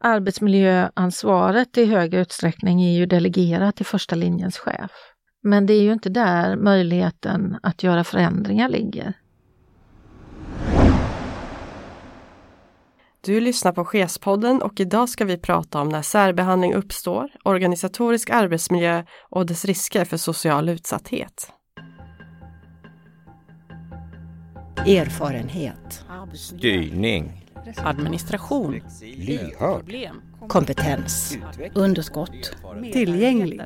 arbetsmiljöansvaret i hög utsträckning är ju delegerat till första linjens chef. Men det är ju inte där möjligheten att göra förändringar ligger. Du lyssnar på Chefspodden och idag ska vi prata om när särbehandling uppstår, organisatorisk arbetsmiljö och dess risker för social utsatthet. Erfarenhet. Styrning. Administration. Lyhörd. Kompetens. Underskott. Tillgänglig.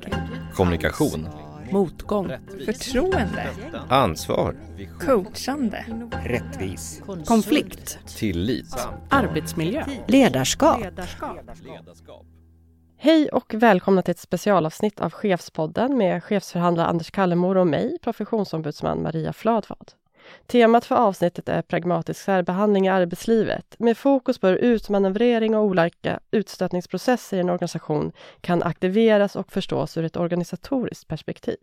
Kommunikation. Motgång. Förtroende. Ansvar. Coachande. Rättvis. Konflikt. Tillit. Arbetsmiljö. Ledarskap. Hej och välkomna till ett specialavsnitt av Chefspodden med chefsförhandlare Anders Kallemor och mig, professionsombudsman Maria Fladvad. Temat för avsnittet är pragmatisk särbehandling i arbetslivet med fokus på hur utmanövrering och olika utstötningsprocesser i en organisation kan aktiveras och förstås ur ett organisatoriskt perspektiv.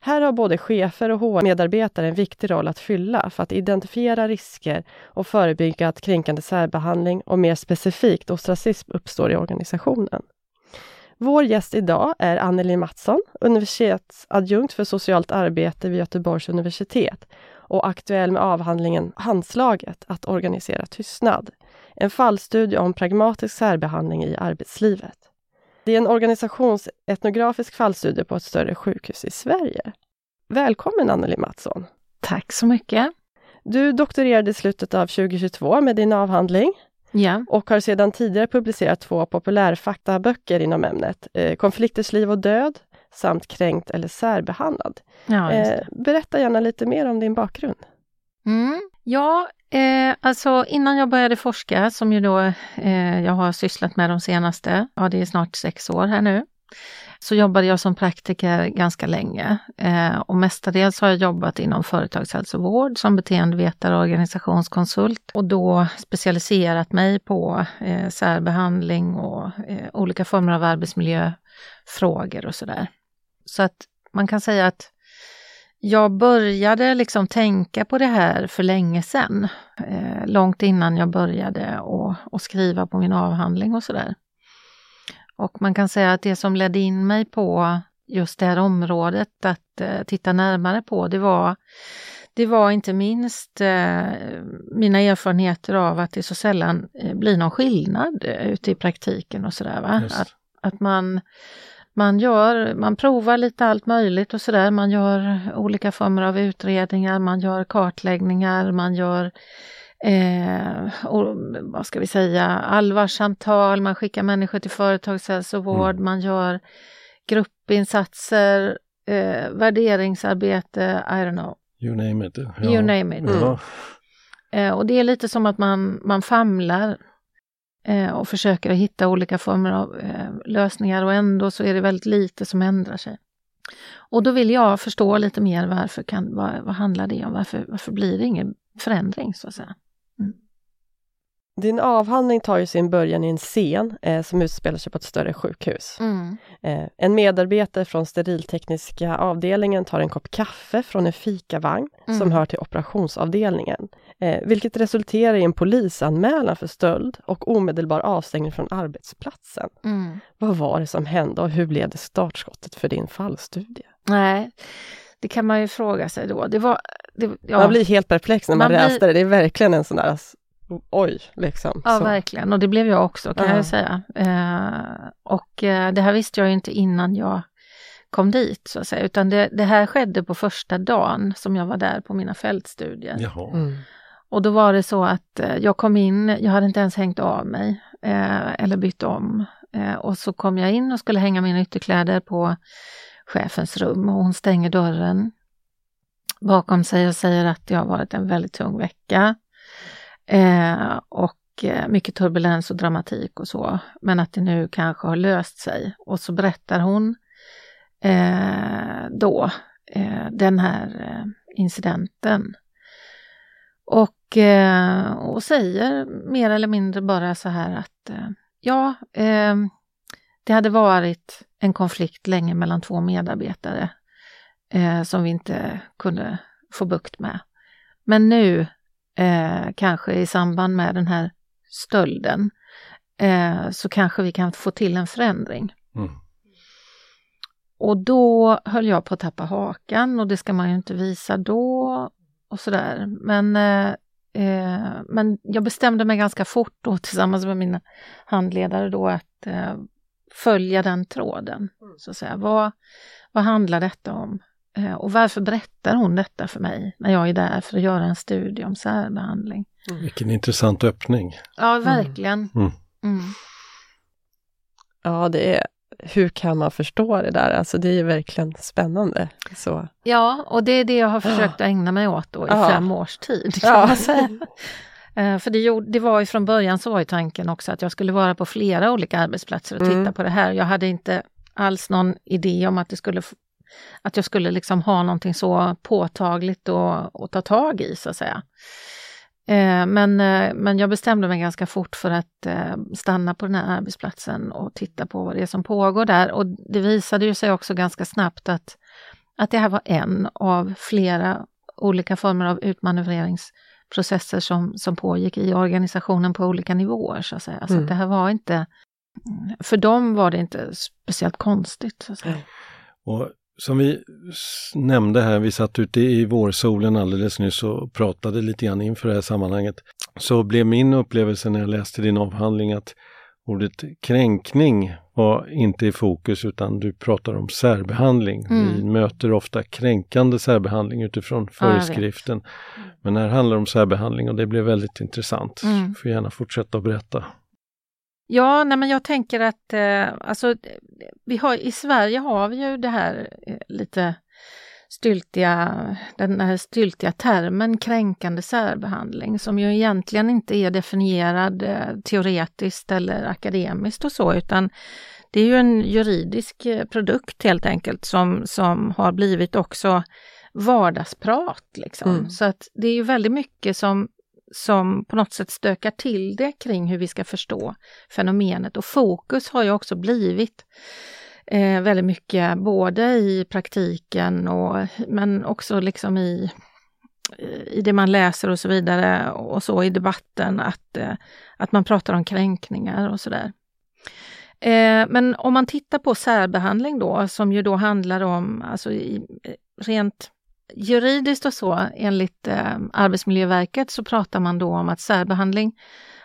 Här har både chefer och HR-medarbetare en viktig roll att fylla för att identifiera risker och förebygga att kränkande särbehandling och mer specifikt ostracism uppstår i organisationen. Vår gäst idag är Anneli Mattsson, universitetsadjunkt för socialt arbete vid Göteborgs universitet och aktuell med avhandlingen Handslaget att organisera tystnad. En fallstudie om pragmatisk särbehandling i arbetslivet. Det är en organisationsetnografisk fallstudie på ett större sjukhus i Sverige. Välkommen Anneli Mattsson! Tack så mycket! Du doktorerade i slutet av 2022 med din avhandling Ja. och har sedan tidigare publicerat två populärfaktaböcker inom ämnet, eh, Konflikters liv och död samt Kränkt eller särbehandlad. Ja. Eh, berätta gärna lite mer om din bakgrund. Mm. Ja, eh, alltså innan jag började forska, som ju då eh, jag har sysslat med de senaste, ja det är snart sex år här nu, så jobbade jag som praktiker ganska länge. Eh, och mestadels har jag jobbat inom företagshälsovård som beteendevetare och organisationskonsult och då specialiserat mig på eh, särbehandling och eh, olika former av arbetsmiljöfrågor och sådär. Så att man kan säga att jag började liksom tänka på det här för länge sedan. Eh, långt innan jag började att skriva på min avhandling och sådär. Och man kan säga att det som ledde in mig på just det här området att eh, titta närmare på, det var, det var inte minst eh, mina erfarenheter av att det så sällan eh, blir någon skillnad eh, ute i praktiken och sådär. Att, att man man, gör, man provar lite allt möjligt och sådär. Man gör olika former av utredningar, man gör kartläggningar, man gör eh, och, vad ska vi säga, allvarssamtal, man skickar människor till företagshälsovård, man gör gruppinsatser, eh, värderingsarbete, I don't know, You name it. Ja. you name it. Ja. Eh, och det är lite som att man, man famlar Eh, och försöker att hitta olika former av eh, lösningar och ändå så är det väldigt lite som ändrar sig. Och då vill jag förstå lite mer varför kan, vad, vad handlar det om? Varför, varför blir det ingen förändring så att säga? Din avhandling tar ju sin början i en scen eh, som utspelar sig på ett större sjukhus. Mm. Eh, en medarbetare från steriltekniska avdelningen tar en kopp kaffe från en fikavagn som Mm. hör till operationsavdelningen, eh, vilket resulterar i en polisanmälan för stöld och omedelbar avstängning från arbetsplatsen. Mm. Vad var det som hände och hur blev det startskottet för din fallstudie? Nej, det kan man ju fråga sig då. Det var, det, ja, Man blir helt perplex när man, Man blir- läste det. Det är verkligen en sån där, oj, liksom. Ja, så. verkligen. Och det blev jag också kan Ja. jag ju säga. Eh, och eh, det här visste jag ju inte innan jag kom dit så att säga, utan det, det här skedde på första dagen som jag var där på mina fältstudier. Jaha. Mm. Och då var det så att eh, jag kom in, jag hade inte ens hängt av mig eh, eller bytt om. Eh, och så kom jag in och skulle hänga mina ytterkläder på chefens rum och hon stänger dörren bakom sig och säger att det har varit en väldigt tung vecka. Eh, och eh, mycket turbulens och dramatik och så, men att det nu kanske har löst sig. Och så berättar hon eh, då eh, den här eh, incidenten. Och, eh, och säger mer eller mindre bara så här att eh, ja, eh, det hade varit en konflikt länge mellan två medarbetare eh, som vi inte kunde få bukt med. Men nu, eh, kanske i samband med den här stölden, eh, så kanske vi kan få till en förändring. Mm. Och då höll jag på att tappa hakan och det ska man ju inte visa då och sådär. Men, eh, eh, men jag bestämde mig ganska fort då tillsammans med mina handledare då att eh, följa den tråden. Så att säga. Vad, vad handlar detta om? Eh, och varför berättar hon detta för mig när jag är där för att göra en studie om särbehandling? Vilken intressant öppning. Ja, verkligen. Mm. Mm. Ja, det är, hur kan man förstå det där? Alltså det är ju verkligen spännande. Så. Ja, och det är det jag har försökt att ägna mig åt då i Ja. fem års tid. Kan Ja. man säga. Eh, För det, gjorde, det var ju från början så var ju tanken också att jag skulle vara på flera olika arbetsplatser och titta Mm. på det här. Jag hade inte alls någon idé om att, det skulle, att jag skulle liksom ha någonting så påtagligt och ta tag i så att säga. Eh, Men, eh, men jag bestämde mig ganska fort för att eh, stanna på den här arbetsplatsen och titta på vad det är som pågår där. Och det visade ju sig också ganska snabbt att, att det här var en av flera olika former av utmanövreringsprocesser som, som pågick i organisationen på olika nivåer. Så att säga. Så Mm. att det här var inte, för dem var det inte speciellt konstigt. Så att säga. Och som vi nämnde här, vi satt ute i vårsolen alldeles nyss och pratade lite grann inför det här sammanhanget. Så blev min upplevelse när jag läste din avhandling att ordet kränkning var inte i fokus utan du pratar om särbehandling. Mm. Vi möter ofta kränkande särbehandling utifrån föreskriften. Men här handlar det om särbehandling och det blev väldigt intressant. Mm. Du får gärna fortsätta att berätta. Ja, nej, men jag tänker att eh, alltså, vi har, i Sverige har vi ju det här eh, lite styltiga, den här styltiga termen kränkande särbehandling som ju egentligen inte är definierad eh, teoretiskt eller akademiskt och så, utan det är ju en juridisk eh, produkt helt enkelt som, som har blivit också vardagsprat. Liksom. Mm. Så att det är ju väldigt mycket som, som på något sätt stökar till det kring hur vi ska förstå fenomenet. Och fokus har ju också blivit eh, väldigt mycket både i praktiken och men också liksom i, i det man läser och så vidare och så i debatten att, eh, att man pratar om kränkningar och sådär. Eh, men om man tittar på särbehandling då, som ju då handlar om, alltså i, rent juridiskt och så, enligt eh, Arbetsmiljöverket så pratar man då om att särbehandling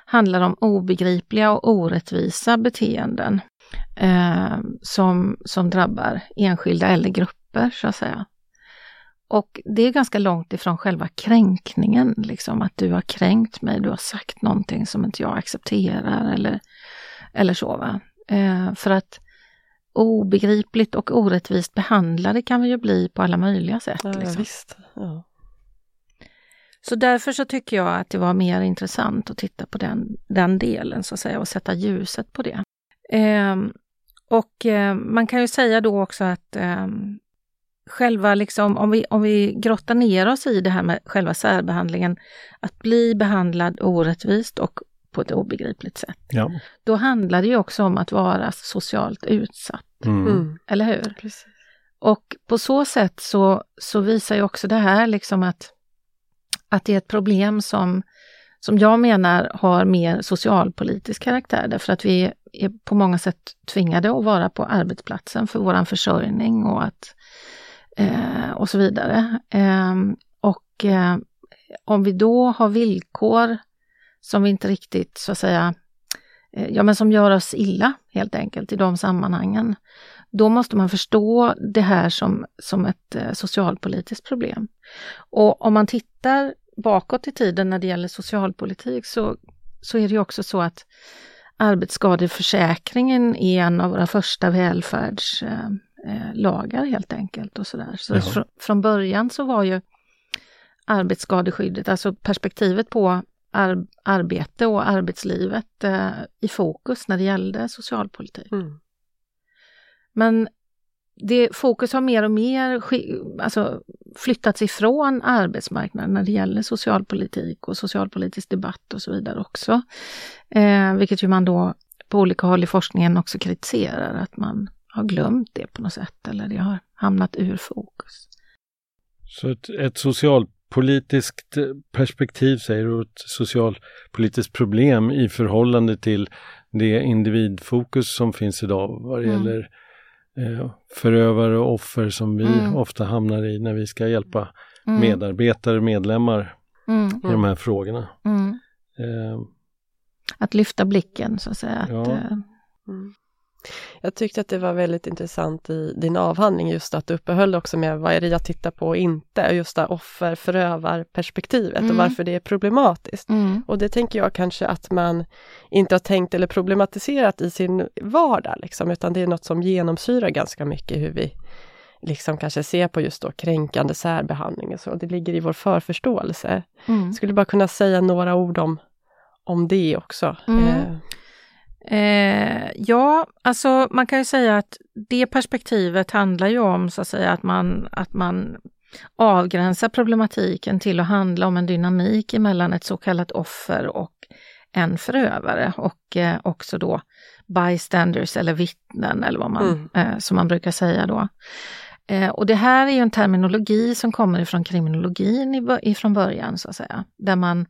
handlar om obegripliga och orättvisa beteenden eh, som, som drabbar enskilda eller grupper så att säga. Och det är ganska långt ifrån själva kränkningen, liksom att du har kränkt mig, du har sagt någonting som inte jag accepterar eller, eller så. Va? Eh, för att obegripligt och orättvist behandlade kan vi ju bli på alla möjliga sätt. Ja, liksom. Ja. Så därför så tycker jag att det var mer intressant att titta på den, den delen så att säga och sätta ljuset på det. Ehm, och eh, man kan ju säga då också att ehm, själva liksom, om vi, om vi grottar ner oss i det här med själva särbehandlingen, att bli behandlad orättvist och på ett obegripligt sätt, Ja. då handlar det ju också om att vara socialt utsatt, Mm. Mm. eller hur? Precis. Och på så sätt så, så visar ju också det här liksom att, att det är ett problem som, som jag menar har mer socialpolitisk karaktär, därför att vi är på många sätt tvingade att vara på arbetsplatsen för våran försörjning och, att, eh, och så vidare. Ehm, och eh, om vi då har villkor som vi inte riktigt, så att säga, eh, ja men som gör oss illa helt enkelt i de sammanhangen, då måste man förstå det här som, som ett eh, socialpolitiskt problem. Och om man tittar bakåt i tiden när det gäller socialpolitik så, så är det ju också så att arbetsskadeförsäkringen är en av våra första välfärdslagar eh, helt enkelt. och Så, där. så Ja. fr från början så var ju arbetsskadeskyddet, alltså perspektivet på ar arbete och arbetslivet eh, i fokus när det gällde socialpolitik. Mm. Men det, fokus har mer och mer alltså, flyttats ifrån arbetsmarknaden när det gäller socialpolitik och socialpolitisk debatt och så vidare också. Eh, vilket ju man då på olika håll i forskningen också kritiserar, att man har glömt det på något sätt eller det har hamnat ur fokus. Så ett, ett socialpolitiskt perspektiv säger du, ett socialpolitiskt problem i förhållande till det individfokus som finns idag vad det Mm. gäller eh, förövare och offer som vi Mm. ofta hamnar i när vi ska hjälpa Mm. medarbetare, medlemmar Mm. i de här frågorna. Mm. Eh, Att lyfta blicken så att säga. Att, Ja. eh, Mm. Jag tyckte att det var väldigt intressant i din avhandling just att du uppehöll också med vad är det jag tittar på och inte, just det offer förövarperspektivet Mm. och varför det är problematiskt. mm. Och det tänker jag kanske att man inte har tänkt eller problematiserat i sin vardag, liksom, utan det är något som genomsyrar ganska mycket hur vi liksom kanske ser på just då kränkande särbehandling och så. Det ligger i vår förförståelse. Mm. Skulle bara kunna säga några ord om, om det också. Mm. Eh, Eh, ja, alltså man kan ju säga att det perspektivet handlar ju om så att säga att man, att man avgränsar problematiken till att handla om en dynamik emellan ett så kallat offer och en förövare och eh, också då bystanders eller vittnen eller vad man, eh, som man brukar säga då. Eh, och det här är ju en terminologi som kommer ifrån kriminologin ifrån början så att säga, där man,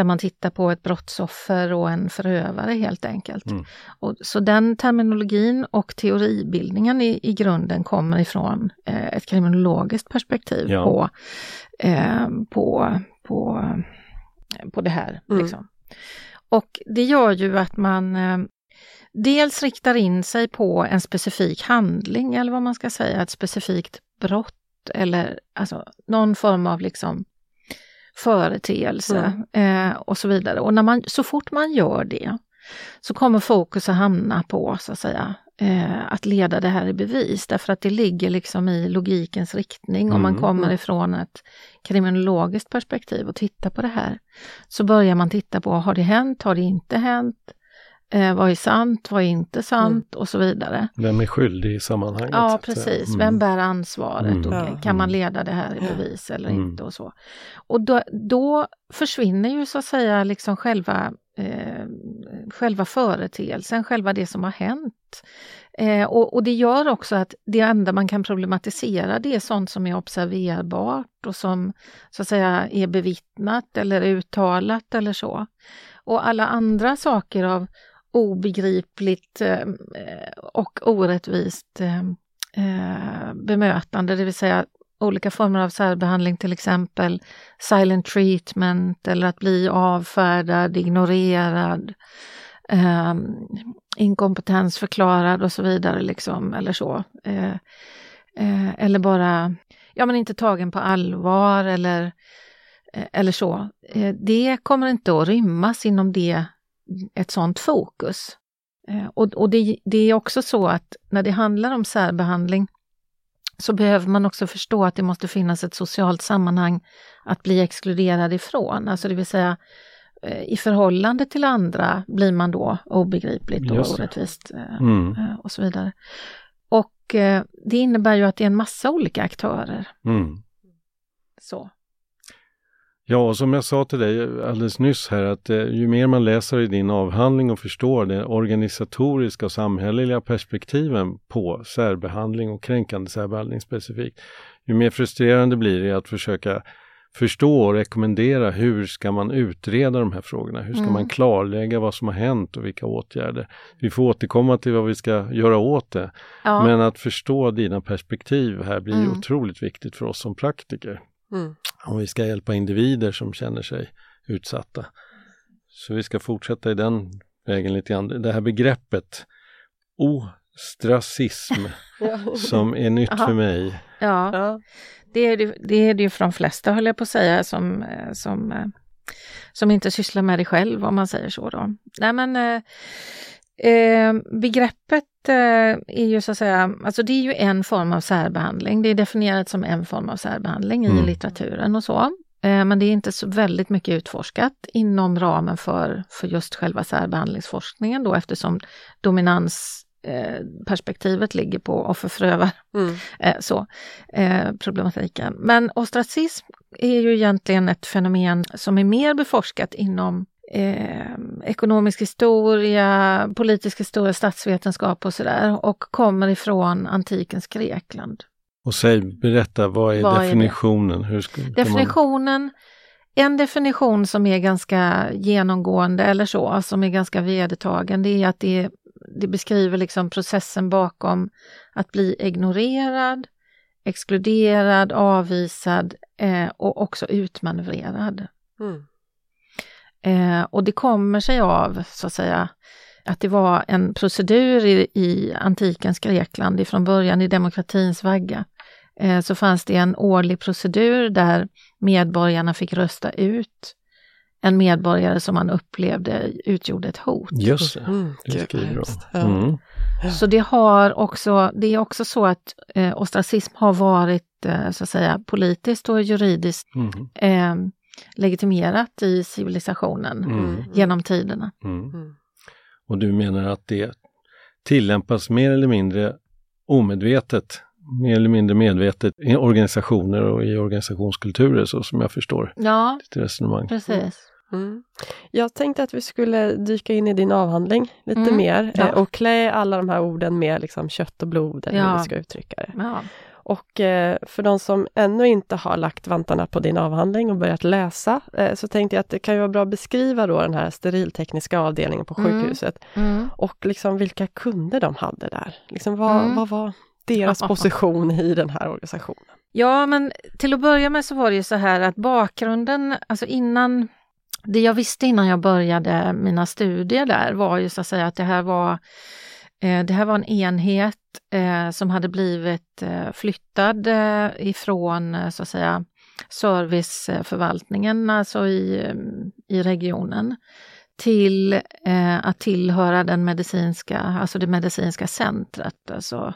där man tittar på ett brottsoffer och en förövare helt enkelt. Mm. Och, så den terminologin och teoribildningen i, i grunden kommer ifrån eh, ett kriminologiskt perspektiv Ja. på, eh, på, på, på det här. Mm. Liksom. Och det gör ju att man eh, dels riktar in sig på en specifik handling eller vad man ska säga, ett specifikt brott eller alltså någon form av liksom företeelse eh, och så vidare. Och när man, så fort man gör det så kommer fokus att hamna på så att säga eh, att leda det här i bevis därför att det ligger liksom i logikens riktning om man Mm. kommer ifrån ett kriminologiskt perspektiv och tittar på det här. Så börjar man titta på, har det hänt, har det inte hänt? Eh, vad är sant, vad är inte sant och så vidare. vem är skyldig i sammanhanget? Ja, precis. Mm. Vem bär ansvaret Mm. och kan man leda det här i bevis eller Mm. inte och så. Och då, då försvinner ju så att säga liksom själva, eh, själva företeelsen, själva det som har hänt. Eh, och, och det gör också att det enda man kan problematisera det är sånt som är observerbart och som så att säga är bevittnat eller uttalat eller så. Och alla andra saker av obegripligt eh, och orättvist eh, eh, bemötande, det vill säga olika former av särbehandling, till exempel silent treatment eller att bli avfärdad, ignorerad, eh, inkompetensförklarad och så vidare, liksom, eller så. Eh, eh, eller bara, ja men inte tagen på allvar eller, eh, eller så. Eh, det kommer inte att rymmas inom det, ett sådant fokus. Eh, och och det, det är också så att när det handlar om särbehandling så behöver man också förstå att det måste finnas ett socialt sammanhang att bli exkluderad ifrån. Alltså det vill säga eh, i förhållande till andra blir man då obegripligt och orättvist eh, Mm. och så vidare. Och det innebär ju att det är en massa olika aktörer. Mm. Så. Ja, och som jag sa till dig alldeles nyss här att eh, ju mer man läser i din avhandling och förstår det organisatoriska och samhälleliga perspektiven på särbehandling och kränkande särbehandling specifikt, ju mer frustrerande blir det att försöka förstå och rekommendera hur ska man utreda de här frågorna? Hur ska Mm. man klarlägga vad som har hänt och vilka åtgärder? Vi får återkomma till vad vi ska göra åt det. Ja, Men att förstå dina perspektiv här blir Mm. otroligt viktigt för oss som praktiker Mm. om vi ska hjälpa individer som känner sig utsatta. Så vi ska fortsätta i den vägen lite grann. Det här begreppet ostracism Ja. som är nytt Aha. för mig. ja. Ja. Det är det, det är det ju för de flesta, höll jag på att säga, som, eh, som, eh, som inte sysslar med det själv, om man säger så. Då. Nej, men, eh, eh, begreppet är ju så att säga, alltså det är ju en form av särbehandling. Det är definierat som en form av särbehandling i Mm. litteraturen och så. Eh, men det är inte så väldigt mycket utforskat inom ramen för, för just själva särbehandlingsforskningen då eftersom dominansperspektivet eh, perspektivet ligger på offer-förövare Mm. eh, så, eh, problematiken. Men ostracism är ju egentligen ett fenomen som är mer beforskat inom eh, ekonomisk historia, politisk historia, statsvetenskap och sådär och kommer ifrån antikens Grekland. Och säg, berätta, vad är Vad är definitionen? Hur ska, kan man- Definitionen En definition som är ganska genomgående eller så, som är ganska vedertagen, det är att det, det beskriver liksom processen bakom att bli ignorerad, exkluderad, avvisad eh, och också utmanövrerad. Mm. Eh, och det kommer sig av, så att säga, att det var en procedur i, i antikens Grekland ifrån början i demokratins vagga. Eh, så fanns det en årlig procedur där medborgarna fick rösta ut en medborgare som man upplevde utgjorde ett hot. Just det, Mm, det skriver de. Mm. Så det har också, det är också så att eh, ostracism har varit eh, så att säga politiskt och juridiskt Mm. eh, legitimerat i civilisationen Mm. genom tiderna. Mm. Mm. Och du menar att det tillämpas mer eller mindre omedvetet, mer eller mindre medvetet i organisationer och i organisationskulturer så som jag förstår Ja, ditt resonemang. precis. Mm. Jag tänkte att vi skulle dyka in i din avhandling lite Mm, mer ja. eh, och klä alla de här orden med liksom kött och blod, eller hur Ja. vi ska uttrycka det. Ja. Och eh, för de som ännu inte har lagt vantarna på din avhandling och börjat läsa, eh, så tänkte jag att det kan ju vara bra att beskriva då den här steriltekniska avdelningen på Mm. sjukhuset Mm. och liksom vilka kunder de hade där. Liksom vad, Mm. vad var deras position i den här organisationen? Ja, men till att börja med så var det ju så här att bakgrunden, alltså innan, det jag visste innan jag började mina studier där var ju så att säga att det här var, Eh, det här var en enhet eh, som hade blivit eh, flyttad ifrån så att säga serviceförvaltningen, alltså i, i regionen till att tillhöra den medicinska, alltså det medicinska centret, alltså,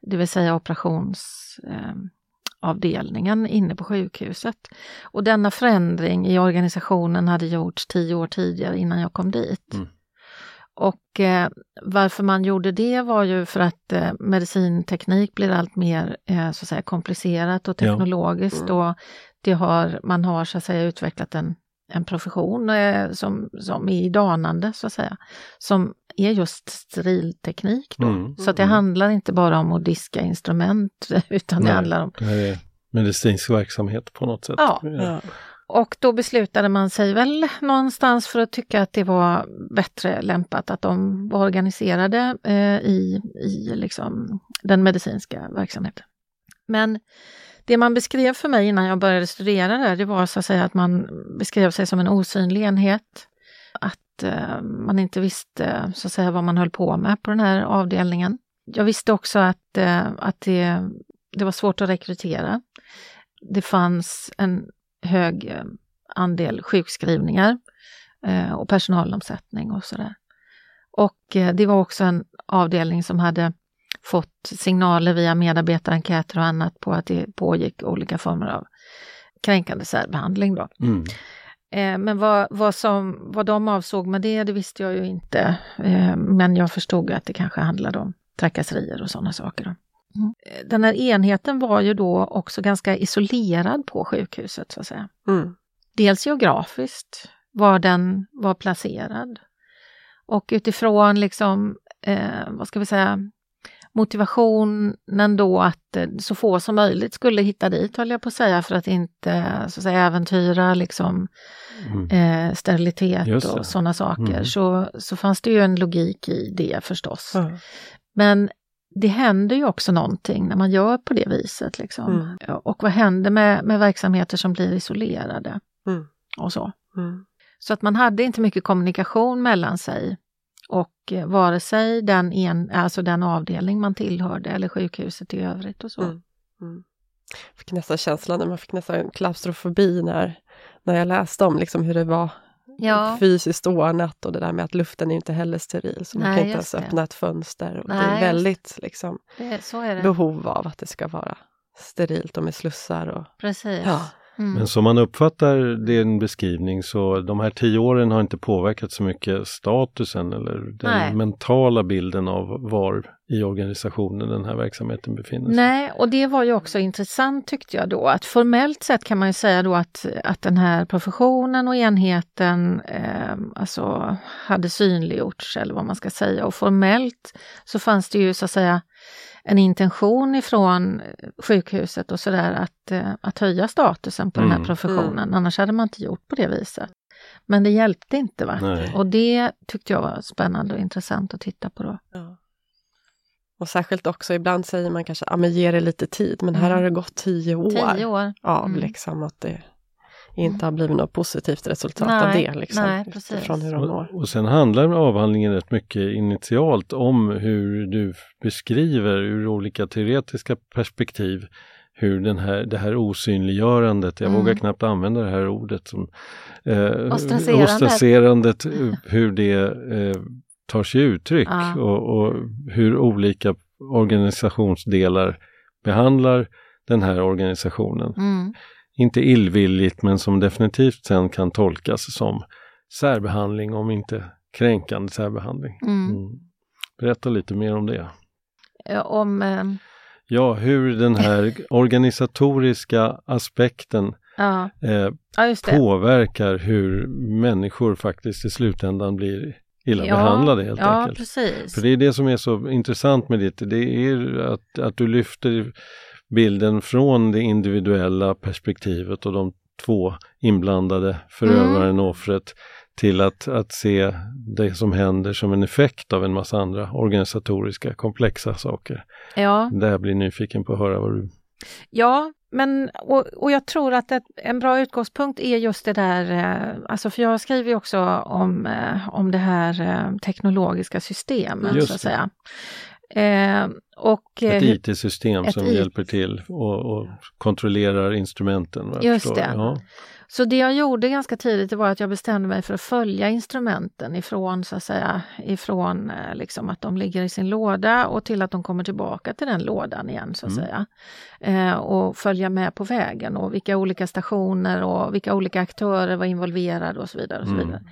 det vill säga operationsavdelningen inne på sjukhuset. Och denna förändring i organisationen hade gjorts tio år tidigare innan jag kom dit. Mm. Och eh, varför man gjorde det var ju för att eh, medicinteknik blir allt mer eh, så att säga, komplicerat och Ja. teknologiskt och det har, man har så att säga utvecklat en, en profession eh, som, som är i danande så att säga, som är just sterilteknik. Då. Mm. Så att det Mm. handlar inte bara om att diska instrument utan det Nej. handlar om Det är medicinsk verksamhet på något sätt. Ja. Ja. Och då beslutade man sig väl någonstans för att tycka att det var bättre lämpat att de var organiserade eh, i, i liksom den medicinska verksamheten. Men det man beskrev för mig innan jag började studera där, det var så att säga att man beskrev sig som en osynlig enhet. Att eh, man inte visste så att säga vad man höll på med på den här avdelningen. Jag visste också att, eh, att det, det var svårt att rekrytera. Det fanns en hög eh, andel sjukskrivningar eh, och personalomsättning och sådär. Och eh, det var också en avdelning som hade fått signaler via medarbetarenkäter och annat på att det pågick olika former av kränkande särbehandling. Då. Mm. Men vad, vad, som, vad de avsåg med det, det visste jag ju inte. Men jag förstod att det kanske handlade om trakasserier och sådana saker. Mm. Eh, Den här enheten var ju då också ganska isolerad på sjukhuset så att säga. Mm. Dels geografiskt, var den var placerad. Och utifrån liksom, eh, vad ska vi säga, motivationen då att eh, så få som möjligt skulle hitta dit, höll jag på att säga, för att inte så att säga, äventyra liksom, Mm. eh, sterilitet och sådana saker, Mm. så, så fanns det ju en logik i det förstås. Ja. Men det händer ju också någonting när man gör på det viset. Liksom. Mm. Och vad händer med, med verksamheter som blir isolerade? Mm. Och så. Mm. så att man hade inte mycket kommunikation mellan sig och eh, vare sig den, en, alltså den avdelning man tillhörde eller sjukhuset i övrigt och så. Mm. Mm. Jag fick nästan känslan, man fick nästan klaustrofobi när, när jag läste om liksom hur det var Ja, fysiskt ordnat och det där med att luften är inte heller steril. Så man Nej, kan inte ens det. öppna ett fönster. Och det Nej, är just väldigt liksom, det, är det. behov av att det ska vara sterilt och med slussar. Och, Precis. ja. Mm. Men som man uppfattar din beskrivning så de här tio åren har inte påverkat så mycket statusen eller den Nej. mentala bilden av var i organisationen den här verksamheten befinner sig. Nej, och det var ju också intressant tyckte jag då, att formellt sett kan man ju säga då att, att den här professionen och enheten eh, alltså hade synliggjorts, eller vad man ska säga. Och formellt så fanns det ju så att säga en intention ifrån sjukhuset och sådär att, eh, att höja statusen på den Mm. här professionen. Annars hade man inte gjort på det viset. Men det hjälpte inte. va? Nej. Och det tyckte jag var spännande och intressant att titta på då. Ja. Och särskilt också, ibland säger man kanske, ja men ge det lite tid, men här Mm. har det gått tio år Tio år. av Mm. liksom att det inte har blivit något positivt resultat Nej, av det. Liksom, nej, precis. utifrån hur de mår. Och, och sen handlar avhandlingen rätt mycket initialt om hur du beskriver ur olika teoretiska perspektiv hur den här, det här osynliggörandet, jag Mm. vågar knappt använda det här ordet, som, eh, Ostracerandet. ostracerandet, hur det eh, tar sig uttryck Ja. och, och hur olika organisationsdelar behandlar den här organisationen Mm. Inte illvilligt men som definitivt sen kan tolkas som särbehandling om inte kränkande särbehandling. Mm. Mm. Berätta lite mer om det. Eh, Om, eh, Ja, hur den här organisatoriska aspekten ja, eh, ja, påverkar hur människor faktiskt i slutändan blir illa ja, behandlade helt ja, enkelt. precis. För det är det som är så intressant med det, det är att, att du lyfter bilden från det individuella perspektivet och de två inblandade, förövaren och offret, till att, att se det som händer som en effekt av en massa andra organisatoriska komplexa saker. Ja, Där blir nyfiken på att höra vad du... Ja, men och, och jag tror att ett, en bra utgångspunkt är just det där, eh, alltså för jag skriver ju också om, eh, om det här eh, teknologiska systemet så att säga. Eh, och, eh, Ett IT-system ett som IT. hjälper till och, och kontrollerar instrumenten. Just det. Ja. Så det jag gjorde ganska tidigt var att jag bestämde mig för att följa instrumenten ifrån så att säga ifrån eh, liksom att de ligger i sin låda och till att de kommer tillbaka till den lådan igen så att Mm. säga. Eh, och följa med på vägen och vilka olika stationer och vilka olika aktörer var involverade och så vidare. Och, så Mm. vidare.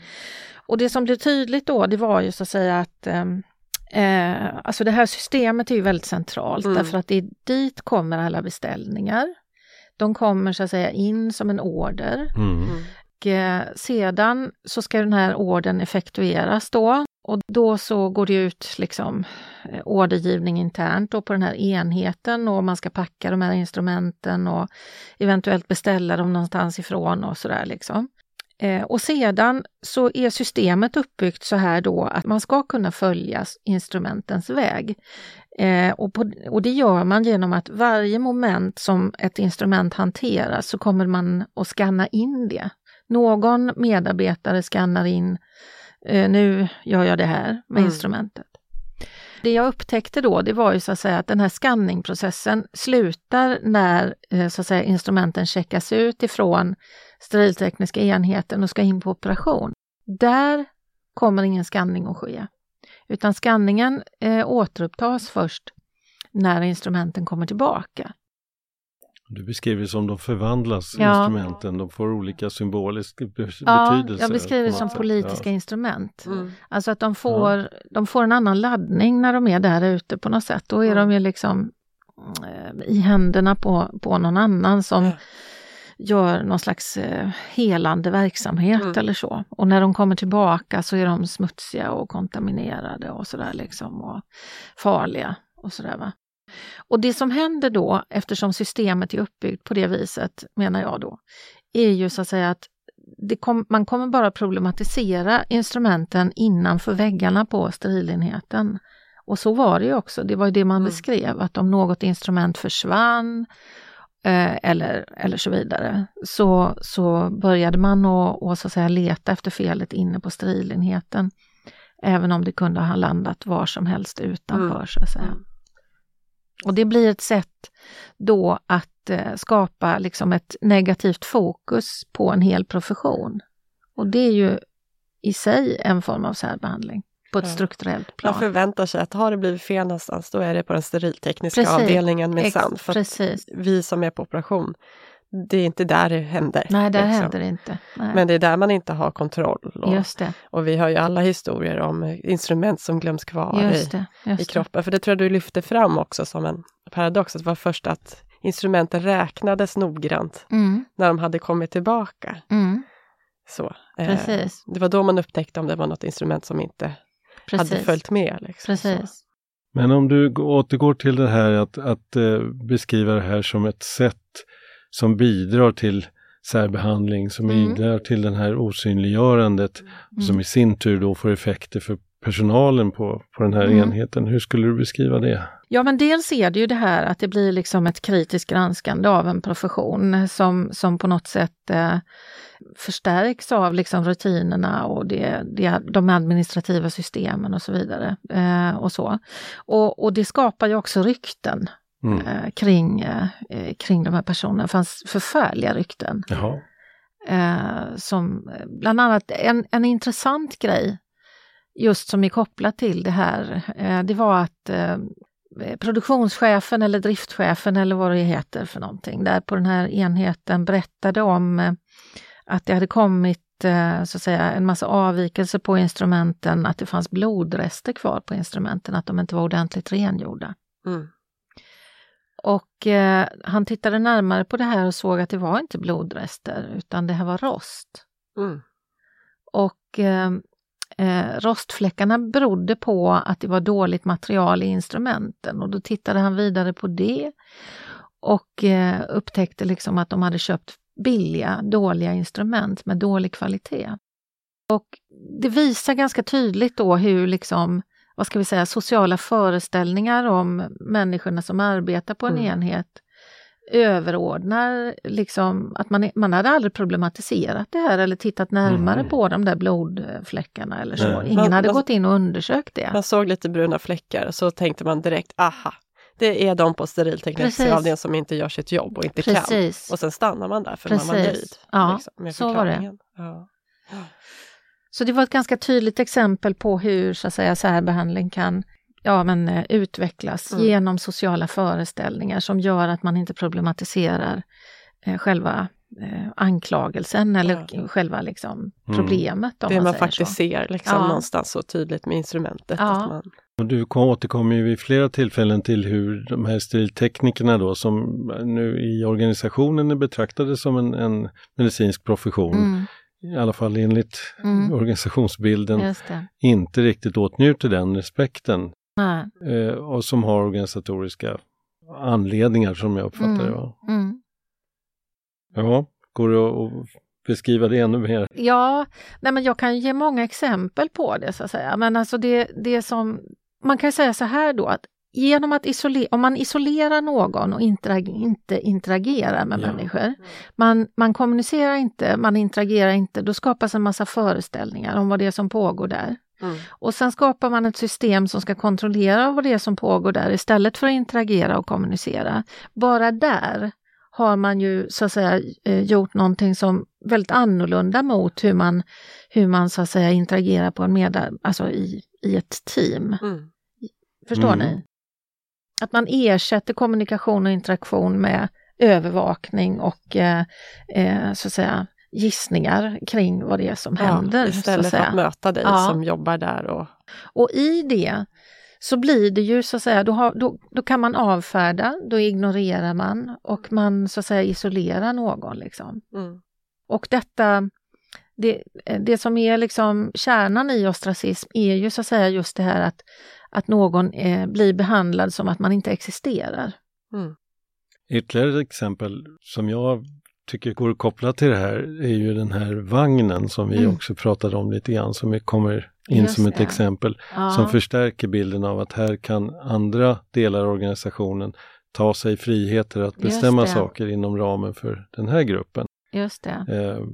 och det som blev tydligt då det var ju så att säga att ehm, Eh, alltså det här systemet är ju väldigt centralt Mm. därför att det är dit kommer alla beställningar. De kommer så att säga in som en order Mm. och eh, sedan så ska den här orden effektueras då och då så går det ut liksom eh, ordergivning internt då på den här enheten och man ska packa de här instrumenten och eventuellt beställa dem någonstans ifrån och sådär liksom. Eh, och sedan så är systemet uppbyggt så här då att man ska kunna följa instrumentens väg. Eh, och, på, och det gör man genom att varje moment som ett instrument hanterar så kommer man att scanna in det. Någon medarbetare skannar in, eh, nu gör jag det här med Mm. instrumentet. Det jag upptäckte då, det var ju så att säga att den här skanningprocessen slutar när så att säga, instrumenten checkas ut ifrån steriltekniska enheten och ska in på operation. Där kommer ingen skanning att ske. Utan skanningen eh, återupptas först när instrumenten kommer tillbaka. Du beskriver det som de förvandlas, Ja. instrumenten, de får olika symbolisk be- Ja, betydelse. jag beskriver det som sätt. politiska Ja. instrument. Mm. Alltså att de får, de får en annan laddning när de är där ute på något sätt. Då är de ju liksom eh, i händerna på, på någon annan som Ja. Gör någon slags eh, helande verksamhet Mm. eller så. Och när de kommer tillbaka så är de smutsiga och kontaminerade och sådär liksom och farliga och sådär va. Och det som händer då, eftersom systemet är uppbyggt på det viset, menar jag då, är ju så att säga att kom, man kommer bara problematisera instrumenten innanför väggarna på sterilenheten. Och så var det ju också, det var ju det man Mm. beskrev, att om något instrument försvann eller, eller så vidare, så, så började man att, att, så att säga, leta efter felet inne på sterilenheten. Även om det kunde ha landat var som helst utanför Mm. så att säga. Och det blir ett sätt då att eh, skapa liksom ett negativt fokus på en hel profession. Och det är ju i sig en form av särbehandling på ett Ja. strukturellt plan. Man förväntar sig att har det blivit fel någonstans, då är det på den steriltekniska Precis. avdelningen minsann. För Precis. vi som är på operation, det är inte där det händer. Nej, där liksom. händer det inte. Nej. Men det är där man inte har kontroll. Och, Just det, och vi har ju alla historier om instrument som glöms kvar just i, det. Just i det. kroppen. För det tror jag du lyfte fram också som en paradox, att det var först att instrumenten räknades noggrant Mm, när de hade kommit tillbaka. mm, Så, eh, precis, det var då man upptäckte om det var något instrument som inte precis. hade följt med. Liksom. Precis. Men om du gå- återgår till det här att, att eh, beskriva det här som ett sätt som bidrar till särbehandling, som Mm. bidrar till det här osynliggörandet, som i sin tur då får effekter för personalen på, på den här Mm. enheten. Hur skulle du beskriva det? Ja, men dels är det ju det här att det blir liksom ett kritiskt granskande av en profession som, som på något sätt eh, förstärks av liksom rutinerna och det, det, de administrativa systemen och så vidare. Eh, och, så. Och, och det skapar ju också rykten Mm. eh, kring, eh, kring de här personerna. Det fanns förfärliga rykten. Eh, som eh, bland annat en, en intressant grej just som är kopplat till det här, eh, det var att produktionschefen eller driftchefen eller vad det heter för någonting, där på den här enheten berättade om att det hade kommit eh, så att säga en massa avvikelser på instrumenten, att det fanns blodrester kvar på instrumenten, att de inte var ordentligt rengjorda. Mm. Och eh, han tittade närmare på det här och såg att det var inte blodrester utan det här var rost. Mm. Och eh, eh, rostfläckarna berodde på att det var dåligt material i instrumenten och då tittade han vidare på det och eh, upptäckte liksom att de hade köpt billiga, dåliga instrument med dålig kvalitet. Och det visar ganska tydligt då hur liksom, vad ska vi säga, sociala föreställningar om människorna som arbetar på en Mm. enhet överordnar liksom att man, man hade aldrig problematiserat det här eller tittat närmare Mm. på de där blodfläckarna eller så. Nej. Ingen Man- hade man- gått in och undersökt det. Man såg lite bruna fläckar så tänkte man direkt, aha, det är de på sterilteknisk Precis. avdelning som inte gör sitt jobb och inte kan. Precis. Och sen stannar man där för man var Precis. nöjd. Ja, liksom, med så var det. förklaringen. Ja. Så det var ett ganska tydligt exempel på hur så att säga, särbehandling kan ja, men, eh, utvecklas Mm. genom sociala föreställningar som gör att man inte problematiserar eh, själva eh, anklagelsen eller Ja. själva liksom, Mm. problemet. Om Det man, man säger faktiskt så. ser liksom Ja. någonstans så tydligt med instrumentet. Ja. Att man, du kom- återkommer ju vid flera tillfällen till hur de här sterilteknikerna då som nu i organisationen är betraktade som en, en medicinsk profession, Mm, i alla fall enligt Mm. organisationsbilden, inte riktigt åtnjuter den respekten eh, och som har organisatoriska anledningar som jag uppfattar det. Mm. Mm. Ja, går det att beskriva det ännu mer? Ja, nej men jag kan ge många exempel på det så att säga. Men alltså det, det som, man kan säga så här då att genom att isolera, om man isolerar någon och interag, inte interagerar med Ja. människor, man, man kommunicerar inte, man interagerar inte, då skapas en massa föreställningar om vad det är som pågår där. mm. Och sen skapar man ett system som ska kontrollera vad det är som pågår där istället för att interagera och kommunicera. Bara där har man ju så att säga eh, gjort någonting som väldigt annorlunda mot hur man, hur man så att säga interagerar på en medar, alltså i, i ett team. Mm. Förstår Mm. ni? Att man ersätter kommunikation och interaktion med övervakning och eh, eh, så att säga gissningar kring vad det är som händer. Ja, så istället att för att möta dig Ja. som jobbar där. Och, Och i det så blir det ju så att säga, då, har, då, då kan man avfärda, då ignorerar man och man så att säga isolerar någon. Liksom. mm. Och detta, det, det som är liksom kärnan i ostracism är ju så att säga just det här att, att någon eh, blir behandlad som att man inte existerar. Mm. Ytterligare ett exempel som jag tycker går att koppla till det här är ju den här vagnen som vi Mm. också pratade om lite grann som kommer in Just som ett det. exempel Ja. som förstärker bilden av att här kan andra delar av organisationen ta sig friheter att bestämma saker inom ramen för den här gruppen. Just det. Eh,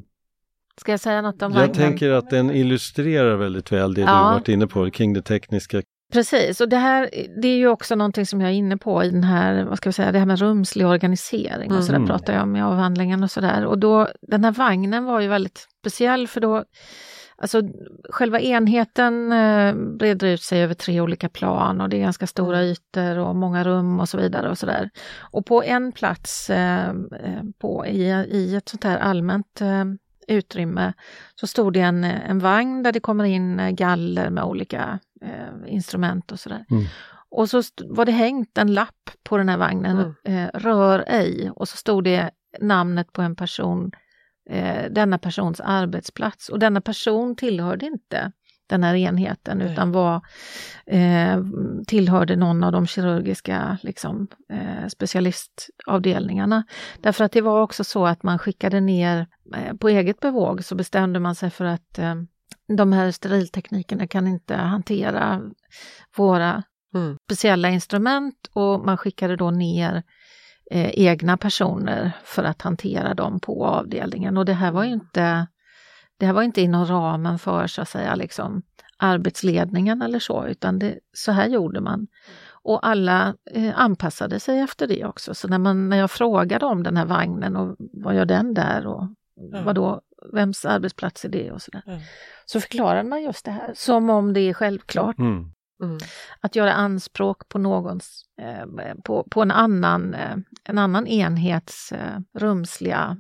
Ska jag säga något om jag vagnen? tänker att den illustrerar väldigt väl det du Ja. varit inne på kring det tekniska. Precis, och det här det är ju också någonting som jag är inne på i den här, vad ska vi säga, det här med rumslig organisering och så där Mm. pratar jag om i avhandlingen och sådär. Och då, den här vagnen var ju väldigt speciell för då, alltså själva enheten eh, breder ut sig över tre olika plan och det är ganska stora Mm. ytor och många rum och så vidare och så där. Och på en plats eh, eh, på, i, i ett sånt här allmänt eh, utrymme så stod det en, en vagn där det kommer in eh, galler med olika eh, instrument och sådär. Mm. Och så var det hängt en lapp på den här vagnen, eh, rör ej, och så stod det namnet på en person, eh, denna persons arbetsplats. Och denna person tillhörde inte den här enheten Nej. utan var, eh, tillhörde någon av de kirurgiska liksom, eh, specialistavdelningarna. Därför att det var också så att man skickade ner, eh, på eget bevåg så bestämde man sig för att eh, de här sterilteknikerna kan inte hantera våra Mm. speciella instrument och man skickade då ner eh, egna personer för att hantera dem på avdelningen. Och det här var ju inte, det här var inte inom ramen för så att säga liksom arbetsledningen eller så, utan det, så här gjorde man. Och alla eh, anpassade sig efter det också. Så när, man, när jag frågade om den här vagnen och vad gör den där och Ja. vad då, vems arbetsplats är det och sådär. Ja. Så förklarade man just det här som om det är självklart Mm. Mm. att göra anspråk på någons, eh, på, på en annan, eh, en annan enhets eh, rumsliga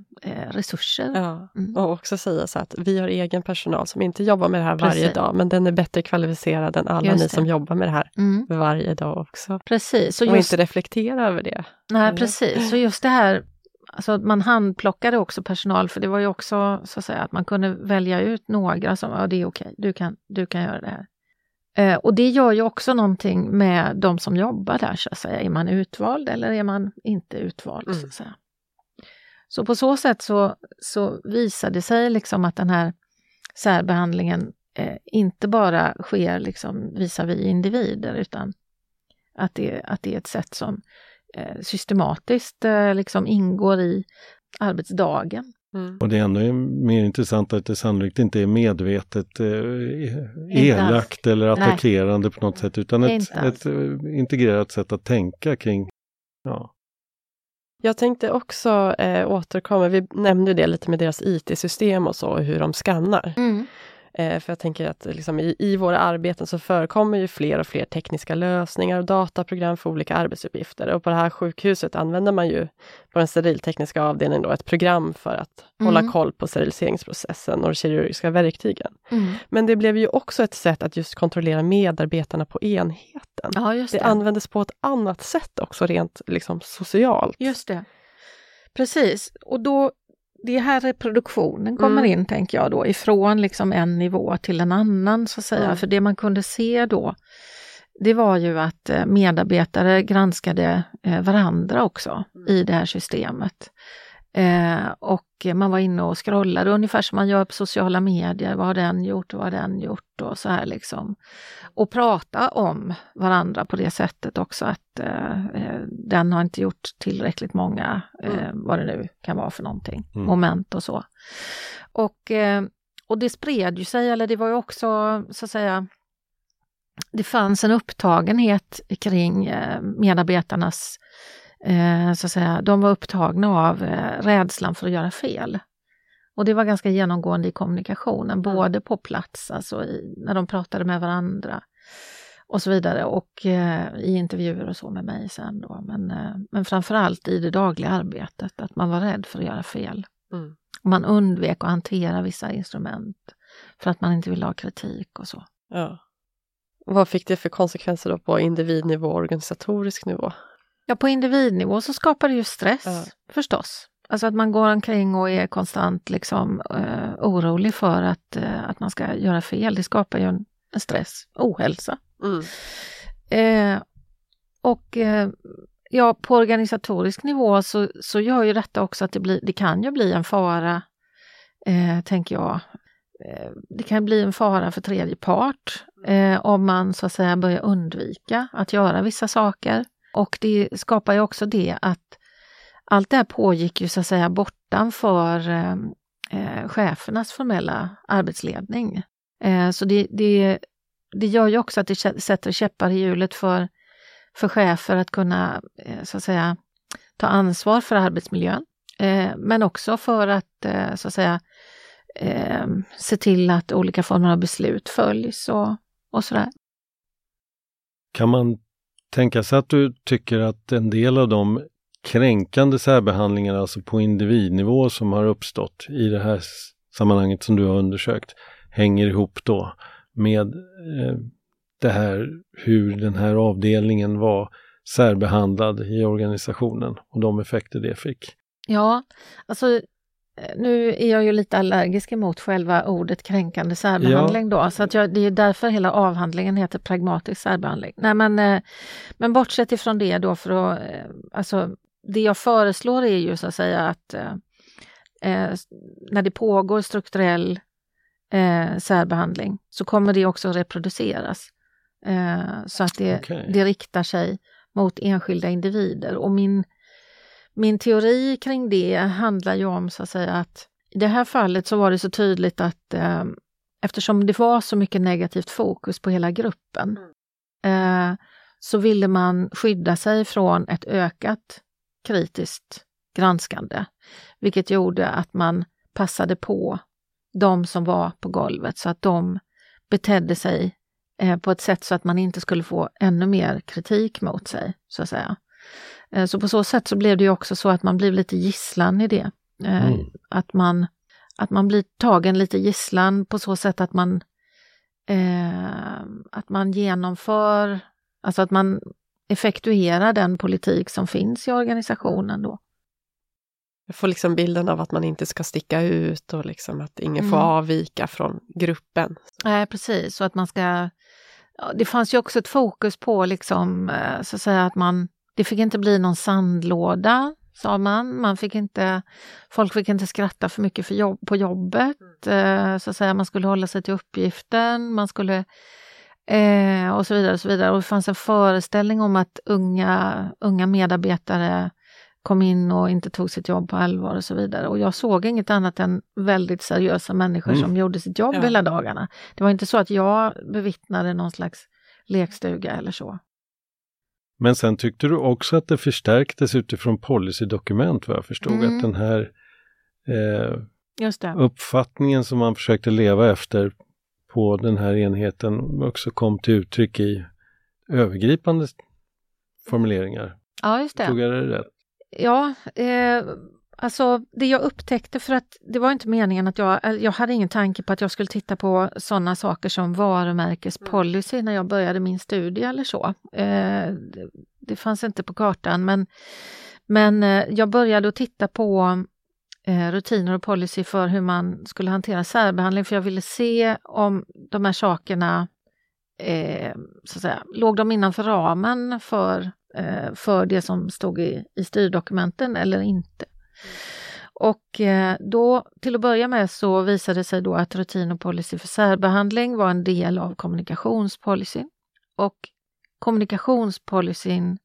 resurser. Ja, Mm. och också säga så att vi har egen personal som inte jobbar med det här varje Precis. dag, men den är bättre kvalificerad än alla ni som jobbar med det här Mm, varje dag också. precis, så och just, inte reflektera över det. nej, eller? precis. Så just det här, alltså man handplockade också personal, för det var ju också så att säga att man kunde välja ut några som, ja det är okej, du, kan, du kan göra det här. Eh, och det gör ju också någonting med de som jobbar där, så att säga. Är man utvald eller är man inte utvald? Så, Mm. att säga. så på så sätt så, så visade det sig liksom att den här särbehandlingen eh, inte bara sker liksom visavi individer, utan att det, att det är ett sätt som eh, systematiskt eh, liksom ingår i arbetsdagen. Mm. Och det är ändå mer intressant att det sannolikt inte är medvetet eh, elakt eller Nej. attackerande på något sätt utan ett, ett eh, integrerat sätt att tänka kring ja, Jag tänkte också eh, återkomma, vi nämnde det lite med deras IT-system och så, och hur de skannar. Eh, för jag tänker att liksom, i, i våra arbeten så förekommer ju fler och fler tekniska lösningar och dataprogram för olika arbetsuppgifter. Och på det här sjukhuset använder man ju på den steriltekniska avdelningen då ett program för att Mm. hålla koll på steriliseringsprocessen och de kirurgiska verktygen. Mm. Men det blev ju också ett sätt att just kontrollera medarbetarna på enheten. Ja, Det det. användes på ett annat sätt också rent liksom, socialt. Just det. Precis, och då det är här reproduktionen kommer Mm. in, tänker jag då, ifrån liksom en nivå till en annan, så att säga. Mm. För det man kunde se då, det var ju att eh, medarbetare granskade eh, varandra också i det här systemet. Eh, och man var inne och scrollade ungefär som man gör på sociala medier. Vad har den gjort vad har den gjort och så här liksom. Och prata om varandra på det sättet också att eh, eh, den har inte gjort tillräckligt många, eh, vad det nu kan vara för någonting, Mm. moment och så. Och, eh, och det spred ju sig, eller det var ju också så att säga det fanns en upptagenhet kring medarbetarnas eh, så att säga, de var upptagna av eh, rädslan för att göra fel. Och det var ganska genomgående i kommunikationen, både på plats, alltså i, när de pratade med varandra och så vidare och eh, i intervjuer och så med mig sen då. Men, eh, men framförallt i det dagliga arbetet, att man var rädd för att göra fel. Mm. Man undvek att hantera vissa instrument för att man inte ville ha kritik och så. Ja. Vad fick det för konsekvenser då på individnivå och organisatorisk nivå? Ja, på individnivå så skapar det ju stress Ja. förstås. Alltså att man går omkring och är konstant liksom, eh, orolig för att, eh, att man ska göra fel. Det skapar ju en, en stress, ohälsa. Mm. Eh, och eh, ja, på organisatorisk nivå så, så gör ju detta också att det, blir, det kan ju bli en fara, eh, tänker jag. Eh, det kan bli en fara för tredje part om man så att säga börjar undvika att göra vissa saker. Och det skapar ju också det att allt det här pågick ju så att säga bortanför eh, eh chefernas formella arbetsledning. Eh, så det, det, det gör ju också att det sätter käppar i hjulet för, för chefer att kunna eh, så att säga ta ansvar för arbetsmiljön. Eh, men också för att eh, så att säga eh, se till att olika former av beslut följs och, och sådär. Kan man tänka sig att du tycker att en del av de kränkande särbehandlingar, alltså på individnivå som har uppstått i det här sammanhanget som du har undersökt, hänger ihop då med eh, det här hur den här avdelningen var särbehandlad i organisationen och de effekter det fick? Ja, alltså nu är jag ju lite allergisk emot själva ordet kränkande särbehandling då, så att jag, det är därför hela avhandlingen heter pragmatisk särbehandling. Nej, men, eh, men bortsett ifrån det då, för att, eh, alltså, det jag föreslår är ju så att säga att eh, eh, när det pågår strukturell eh, särbehandling så kommer det också reproduceras. Eh, så att det, Okej. det riktar sig mot enskilda individer. Och min, min teori kring det handlar ju om så att säga att i det här fallet så var det så tydligt att eh, eftersom det var så mycket negativt fokus på hela gruppen eh, så ville man skydda sig från ett ökat kritiskt granskande. Vilket gjorde att man passade på de som var på golvet så att de betedde sig eh, på ett sätt så att man inte skulle få ännu mer kritik mot sig, så att säga. Eh, så på så sätt så blev det ju också så att man blev lite gisslan i det. Eh, Mm. Att, man, att man blir tagen lite gisslan på så sätt att man, eh, att man genomför, alltså att man effektuerar den politik som finns i organisationen då. Jag får liksom bilden av att man inte ska sticka ut och liksom att ingen Mm. får avvika från gruppen. Nej, precis. Så att man ska... Det fanns ju också ett fokus på liksom, eh, så att säga att man... Det fick inte bli någon sandlåda, sa man. man fick inte, folk fick inte skratta för mycket för jobb, på jobbet. Eh, Så att säga, man skulle hålla sig till uppgiften, man skulle... Eh, och så vidare. Och så vidare. Och det fanns en föreställning om att unga, unga medarbetare kom in och inte tog sitt jobb på allvar och så vidare. Och jag såg inget annat än väldigt seriösa människor Mm. som gjorde sitt jobb Ja. hela dagarna. Det var inte så att jag bevittnade någon slags lekstuga eller så. Men sen tyckte du också att det förstärktes utifrån policydokument vad jag förstod. Mm. Att den här eh, uppfattningen som man försökte leva efter på den här enheten också kom till uttryck i övergripande formuleringar. Ja, just det. Tog jag det rätt? Ja, eh, alltså det jag upptäckte för att det var inte meningen att jag, jag hade ingen tanke på att jag skulle titta på sådana saker som varumärkespolicy när jag började min studie eller så. Eh, det, det fanns inte på kartan men, men eh, jag började att titta på eh, rutiner och policy för hur man skulle hantera särbehandling för jag ville se om de här sakerna eh, så att säga, låg de innanför ramen för, eh, för det som stod i, i styrdokumenten eller inte. Och eh, då till att börja med så visade det sig då att rutin och policy för särbehandling var en del av kommunikationspolicyn. Och kommunikationspolicyn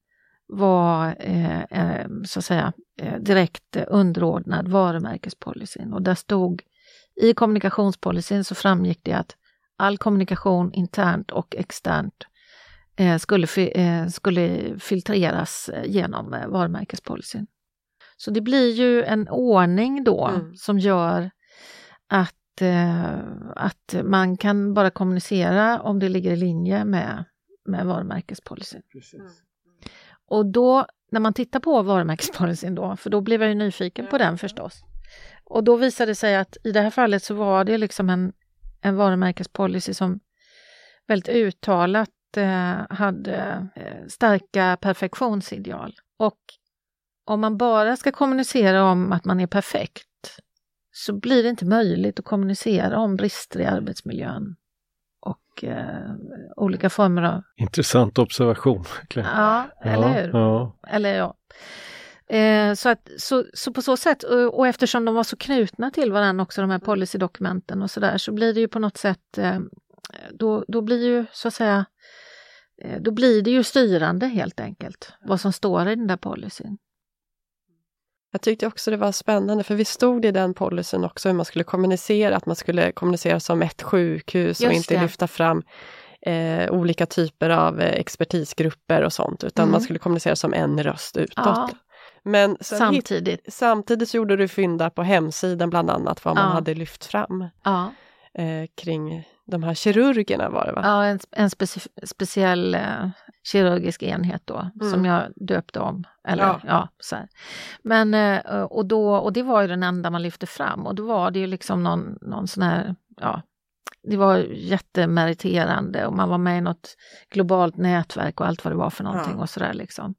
var eh, eh så att säga eh, direkt underordnad varumärkespolicyn och där stod i kommunikationspolicyn så framgick det att all kommunikation internt och externt eh, skulle, fi, eh, skulle filtreras genom varumärkespolicyn. Så det blir ju en ordning då Mm. som gör att, eh, att man kan bara kommunicera om det ligger i linje med, med varumärkespolicyn. Och då, när man tittar på varumärkespolicyn då, för då blev jag ju nyfiken på den förstås. Och då visade det sig att i det här fallet så var det liksom en, en varumärkespolicy som väldigt uttalat eh, hade eh, starka perfektionsideal. Och om man bara ska kommunicera om att man är perfekt så blir det inte möjligt att kommunicera om brister i arbetsmiljön och eh, olika former av... Intressant observation. Verkligen. Ja, eller hur? Ja. Eller ja. Eh, så, att, så, så på så sätt, och, och eftersom de var så knutna till varandra också, de här policydokumenten och sådär, så blir det ju på något sätt, eh, då, då blir ju så att säga, eh, då blir det ju styrande helt enkelt, vad som står i den där policyn. Jag tyckte också det var spännande, för vi stod i den policyn också hur man skulle kommunicera, att man skulle kommunicera som ett sjukhus och Just inte det. lyfta fram eh, olika typer av eh, expertisgrupper och sånt, utan Mm. man skulle kommunicera som en röst utåt. Ja. Men sen hitt- Samtidigt. samtidigt så gjorde du fynd på hemsidan bland annat vad man Ja. hade lyft fram Ja, eh, kring de här kirurgerna var det va? ja en, en speci speciell eh, kirurgisk enhet då, Mm. som jag döpte om. Eller, Ja. ja. så här. Men, eh, och, då, och det var ju den enda man lyfte fram och då var det ju liksom någon, någon sån här, ja, det var jättemeriterande och man var med i något globalt nätverk och allt vad det var för någonting Ja. och sådär liksom.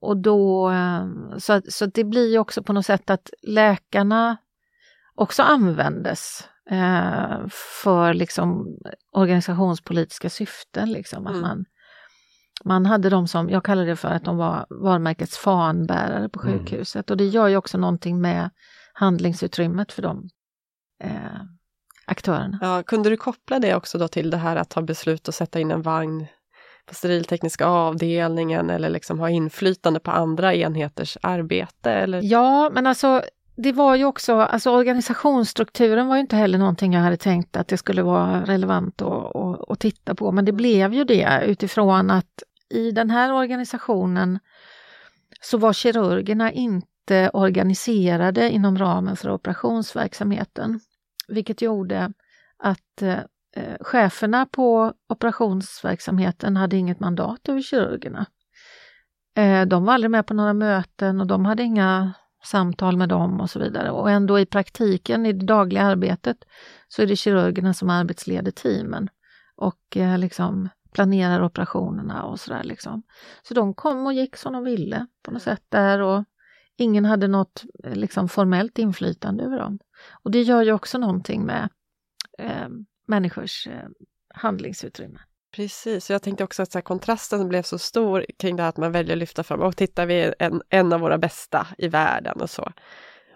Och då, eh, så, så det blir ju också på något sätt att läkarna också användes för liksom organisationspolitiska syften. Liksom, att Mm. man, man hade dem som, jag kallar det för att de var varumärkets fanbärare på Mm. sjukhuset och det gör ju också någonting med handlingsutrymmet för de eh, aktörerna. Ja, kunde du koppla det också då till det här att ta beslut och sätta in en vagn på steriltekniska avdelningen eller liksom ha inflytande på andra enheters arbete? Eller? Ja, men alltså det var ju också, alltså organisationsstrukturen var ju inte heller någonting jag hade tänkt att det skulle vara relevant att, att, att titta på, men det blev ju det utifrån att i den här organisationen så var kirurgerna inte organiserade inom ramen för operationsverksamheten, vilket gjorde att eh, cheferna på operationsverksamheten hade inget mandat över kirurgerna. Eh, de var aldrig med på några möten och de hade inga samtal med dem och så vidare. Och ändå i praktiken, i det dagliga arbetet, så är det kirurgerna som arbetsleder teamen och eh, liksom planerar operationerna och sådär. Liksom. Så de kom och gick som de ville på något sätt där och ingen hade något eh, liksom, formellt inflytande över dem. Och det gör ju också någonting med eh, människors eh, handlingsutrymme. Precis, och jag tänkte också att så här, kontrasten blev så stor kring det här att man väljer att lyfta fram, och tittar vi en, en av våra bästa i världen och så.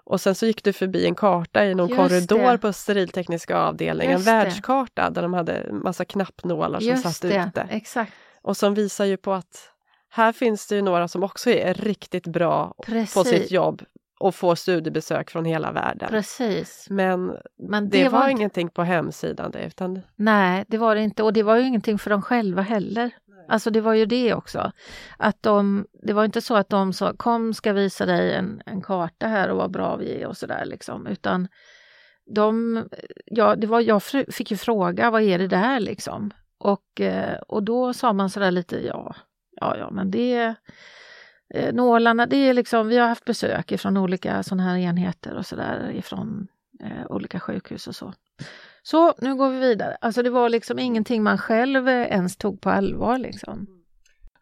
Och sen så gick du förbi en karta i någon Just korridor det. på steriltekniska avdelningen, en världskarta där de hade massa knappnålar som Just satt det, ute. exakt. Och som visar ju på att här finns det ju några som också är riktigt bra Precis. på sitt jobb och får studiebesök från hela världen. Precis. Men Men det, var, inte- ingenting på hemsidan det, utan Nej, det var det inte och det var ju ingenting för dem själva heller. Alltså det var ju det också. Att de, det var inte så att de sa kom ska visa dig en, en karta här och vad bra vi är och sådär liksom. Utan de, ja, det var, jag fick ju fråga vad är det där liksom. Och, eh, och då sa man sådär lite ja, ja, ja men det eh, nålarna, det är liksom, vi har haft besök ifrån olika sådana här enheter och sådär ifrån eh, olika sjukhus och så. Så nu går vi vidare. Alltså det var liksom ingenting man själv eh, ens tog på allvar liksom.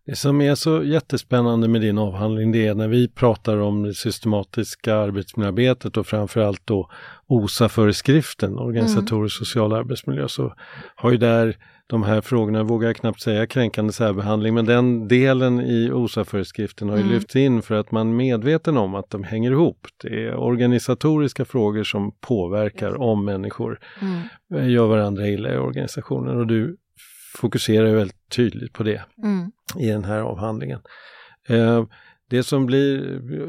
Det som är så jättespännande med din avhandling det är när vi pratar om det systematiska arbetsmiljöarbetet och framförallt då OSA-föreskriften, organisatorisk social arbetsmiljö, så har ju där de här frågorna, vågar jag knappt säga kränkande särbehandling, men den delen i OSA-föreskriften har ju Mm. lyfts in för att man är medveten om att de hänger ihop. Det är organisatoriska frågor som påverkar om människor Mm. eh, gör varandra illa i organisationen och du fokuserar ju väldigt tydligt på det Mm. i den här avhandlingen. Eh, det som blir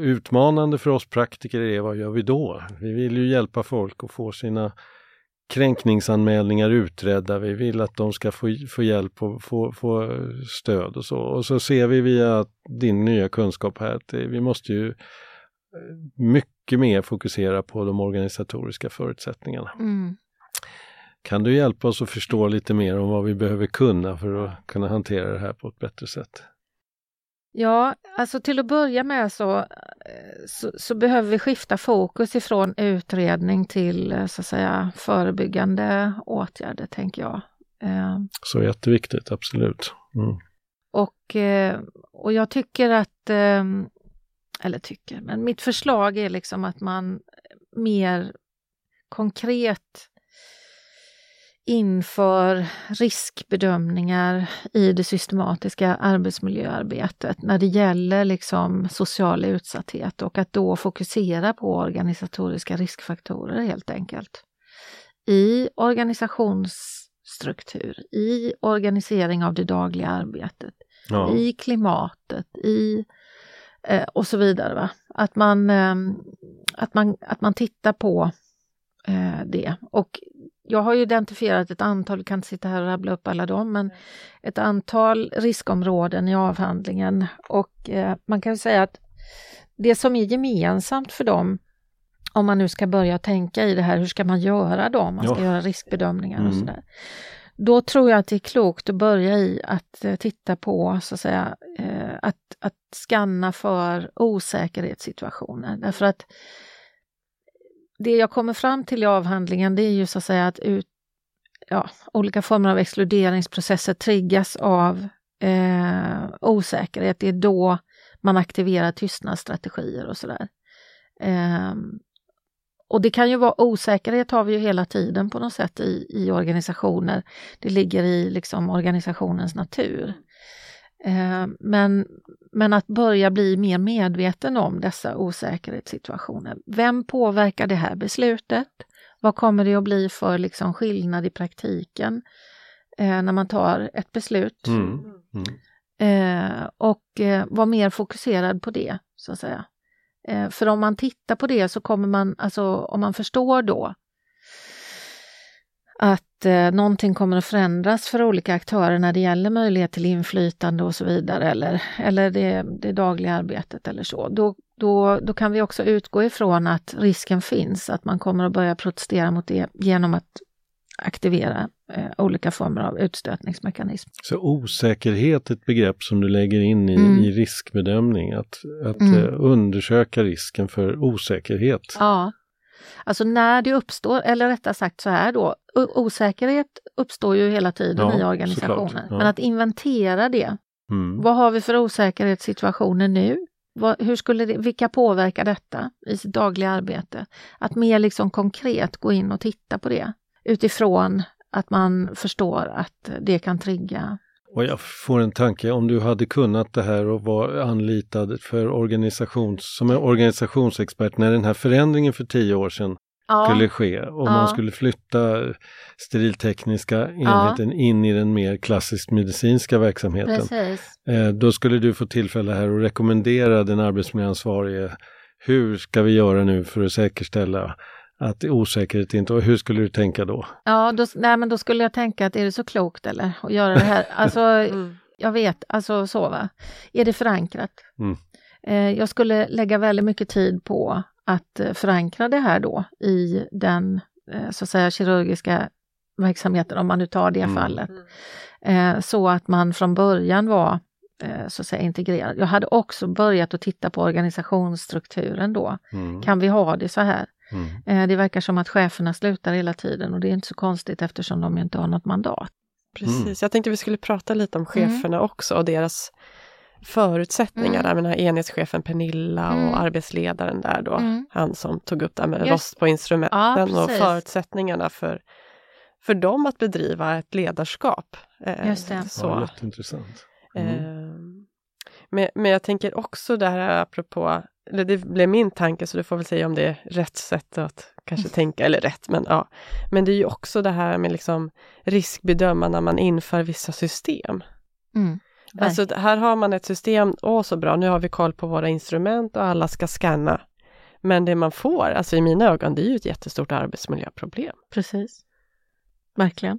utmanande för oss praktiker är vad gör vi då? Vi vill ju hjälpa folk att få sina kränkningsanmälningar utredda. Vi vill att de ska få, få hjälp och få, få stöd och så. Och så ser vi via din nya kunskap här att det, vi måste ju eh, mycket mer fokusera på de organisatoriska förutsättningarna. Mm. Kan du hjälpa oss att förstå lite mer om vad vi behöver kunna för att kunna hantera det här på ett bättre sätt? Ja, alltså till att börja med så, eh, så, så behöver vi skifta fokus ifrån utredning till eh, så att säga förebyggande åtgärder, tänker jag. Eh, Så jätteviktigt, absolut. Mm. Och, och jag tycker att, eller tycker, men mitt förslag är liksom att man mer konkret inför riskbedömningar i det systematiska arbetsmiljöarbetet när det gäller liksom social utsatthet och att då fokusera på organisatoriska riskfaktorer helt enkelt. I organisationsstruktur, i organisering av det dagliga arbetet, Ja. i klimatet, i eh, och så vidare. Va? Att, man, eh, att, man, att man tittar på eh, det. Och jag har ju identifierat ett antal, vi kan inte sitta här och rabbla upp alla dem, men ett antal riskområden i avhandlingen. Och eh, man kan säga att det som är gemensamt för dem, om man nu ska börja tänka i det här, hur ska man göra då? om Man ska Ja. göra riskbedömningar och Mm. sådär. Då tror jag att det är klokt att börja i att eh, titta på, så att säga, eh, att, att skanna för osäkerhetssituationer. Därför att det jag kommer fram till i avhandlingen det är ju så att säga att ut, ja, olika former av exkluderingsprocesser triggas av eh, osäkerhet. Det är då man aktiverar tystnadsstrategier och sådär. Eh, och det kan ju vara osäkerhet har vi ju hela tiden på något sätt i, i organisationer. Det ligger i liksom organisationens natur. Eh, men, men att börja bli mer medveten om dessa osäkerhetssituationer. Vem påverkar det här beslutet? Vad kommer det att bli för liksom skillnad i praktiken eh, när man tar ett beslut? Mm. Mm. Eh, och eh, vara mer fokuserad på det, så att säga. För om man tittar på det så kommer man, alltså om man förstår då att eh, någonting kommer att förändras för olika aktörer när det gäller möjlighet till inflytande och så vidare, eller, eller det, det dagliga arbetet eller så, då, då, då kan vi också utgå ifrån att risken finns att man kommer att börja protestera mot det genom att aktivera eh, olika former av utstötningsmekanism. Så osäkerhet är ett begrepp som du lägger in i, Mm. i riskbedömning, att, att Mm. eh, undersöka risken för osäkerhet. Ja, alltså när det uppstår, eller rättare sagt så här då, osäkerhet uppstår ju hela tiden Ja, i organisationer. ja. Men att inventera det, Mm. vad har vi för osäkerhetssituationer nu? Vad, hur skulle det, vilka påverkar detta i sitt dagliga arbete? Att mer liksom konkret gå in och titta på det utifrån att man förstår att det kan trigga. Och jag får en tanke, om du hade kunnat det här och var anlitad för organisations, som en organisationsexpert när den här förändringen för tio år sedan Ja, skulle ske och Ja. man skulle flytta steriltekniska enheten in i den mer klassiskt medicinska verksamheten. precis. Eh, då skulle du få tillfälle här att rekommendera den arbetsmiljöansvarige hur ska vi göra nu för att säkerställa att osäkerhet inte, och hur skulle du tänka då? Ja, då, nej, men då skulle jag tänka att är det så klokt eller att göra det här? Alltså, Mm. jag vet, alltså så va. Är det förankrat? Mm. Eh, jag skulle lägga väldigt mycket tid på att eh, förankra det här då i den eh, så att säga kirurgiska verksamheten, om man nu tar det Mm. fallet. Eh, så att man från början var eh, så att säga integrerad. Jag hade också börjat att titta på organisationsstrukturen då. Mm. Kan vi ha det så här? Mm. Eh, Det verkar som att cheferna slutar hela tiden och det är inte så konstigt eftersom de inte har något mandat. Precis, jag tänkte vi skulle prata lite om Mm. cheferna också och deras förutsättningar. Mm. Den här enhetschefen Pernilla Mm. och arbetsledaren där då. Mm. Han som tog upp det här med Just- rost på instrumenten Ja, och förutsättningarna för, för dem att bedriva ett ledarskap. Eh, Just det. Så. Ja, jätteintressant. Mm. Men, men jag tänker också det här apropå, eller det blev min tanke så du får väl säga om det är rätt sätt att kanske tänka, eller rätt, men ja. Men det är ju också det här med liksom riskbedöma när man inför vissa system. Mm. Alltså här har man ett system, åh så bra, nu har vi koll på våra instrument och alla ska scanna. Men det man får, alltså i mina ögon, det är ju ett jättestort arbetsmiljöproblem. Precis. Verkligen.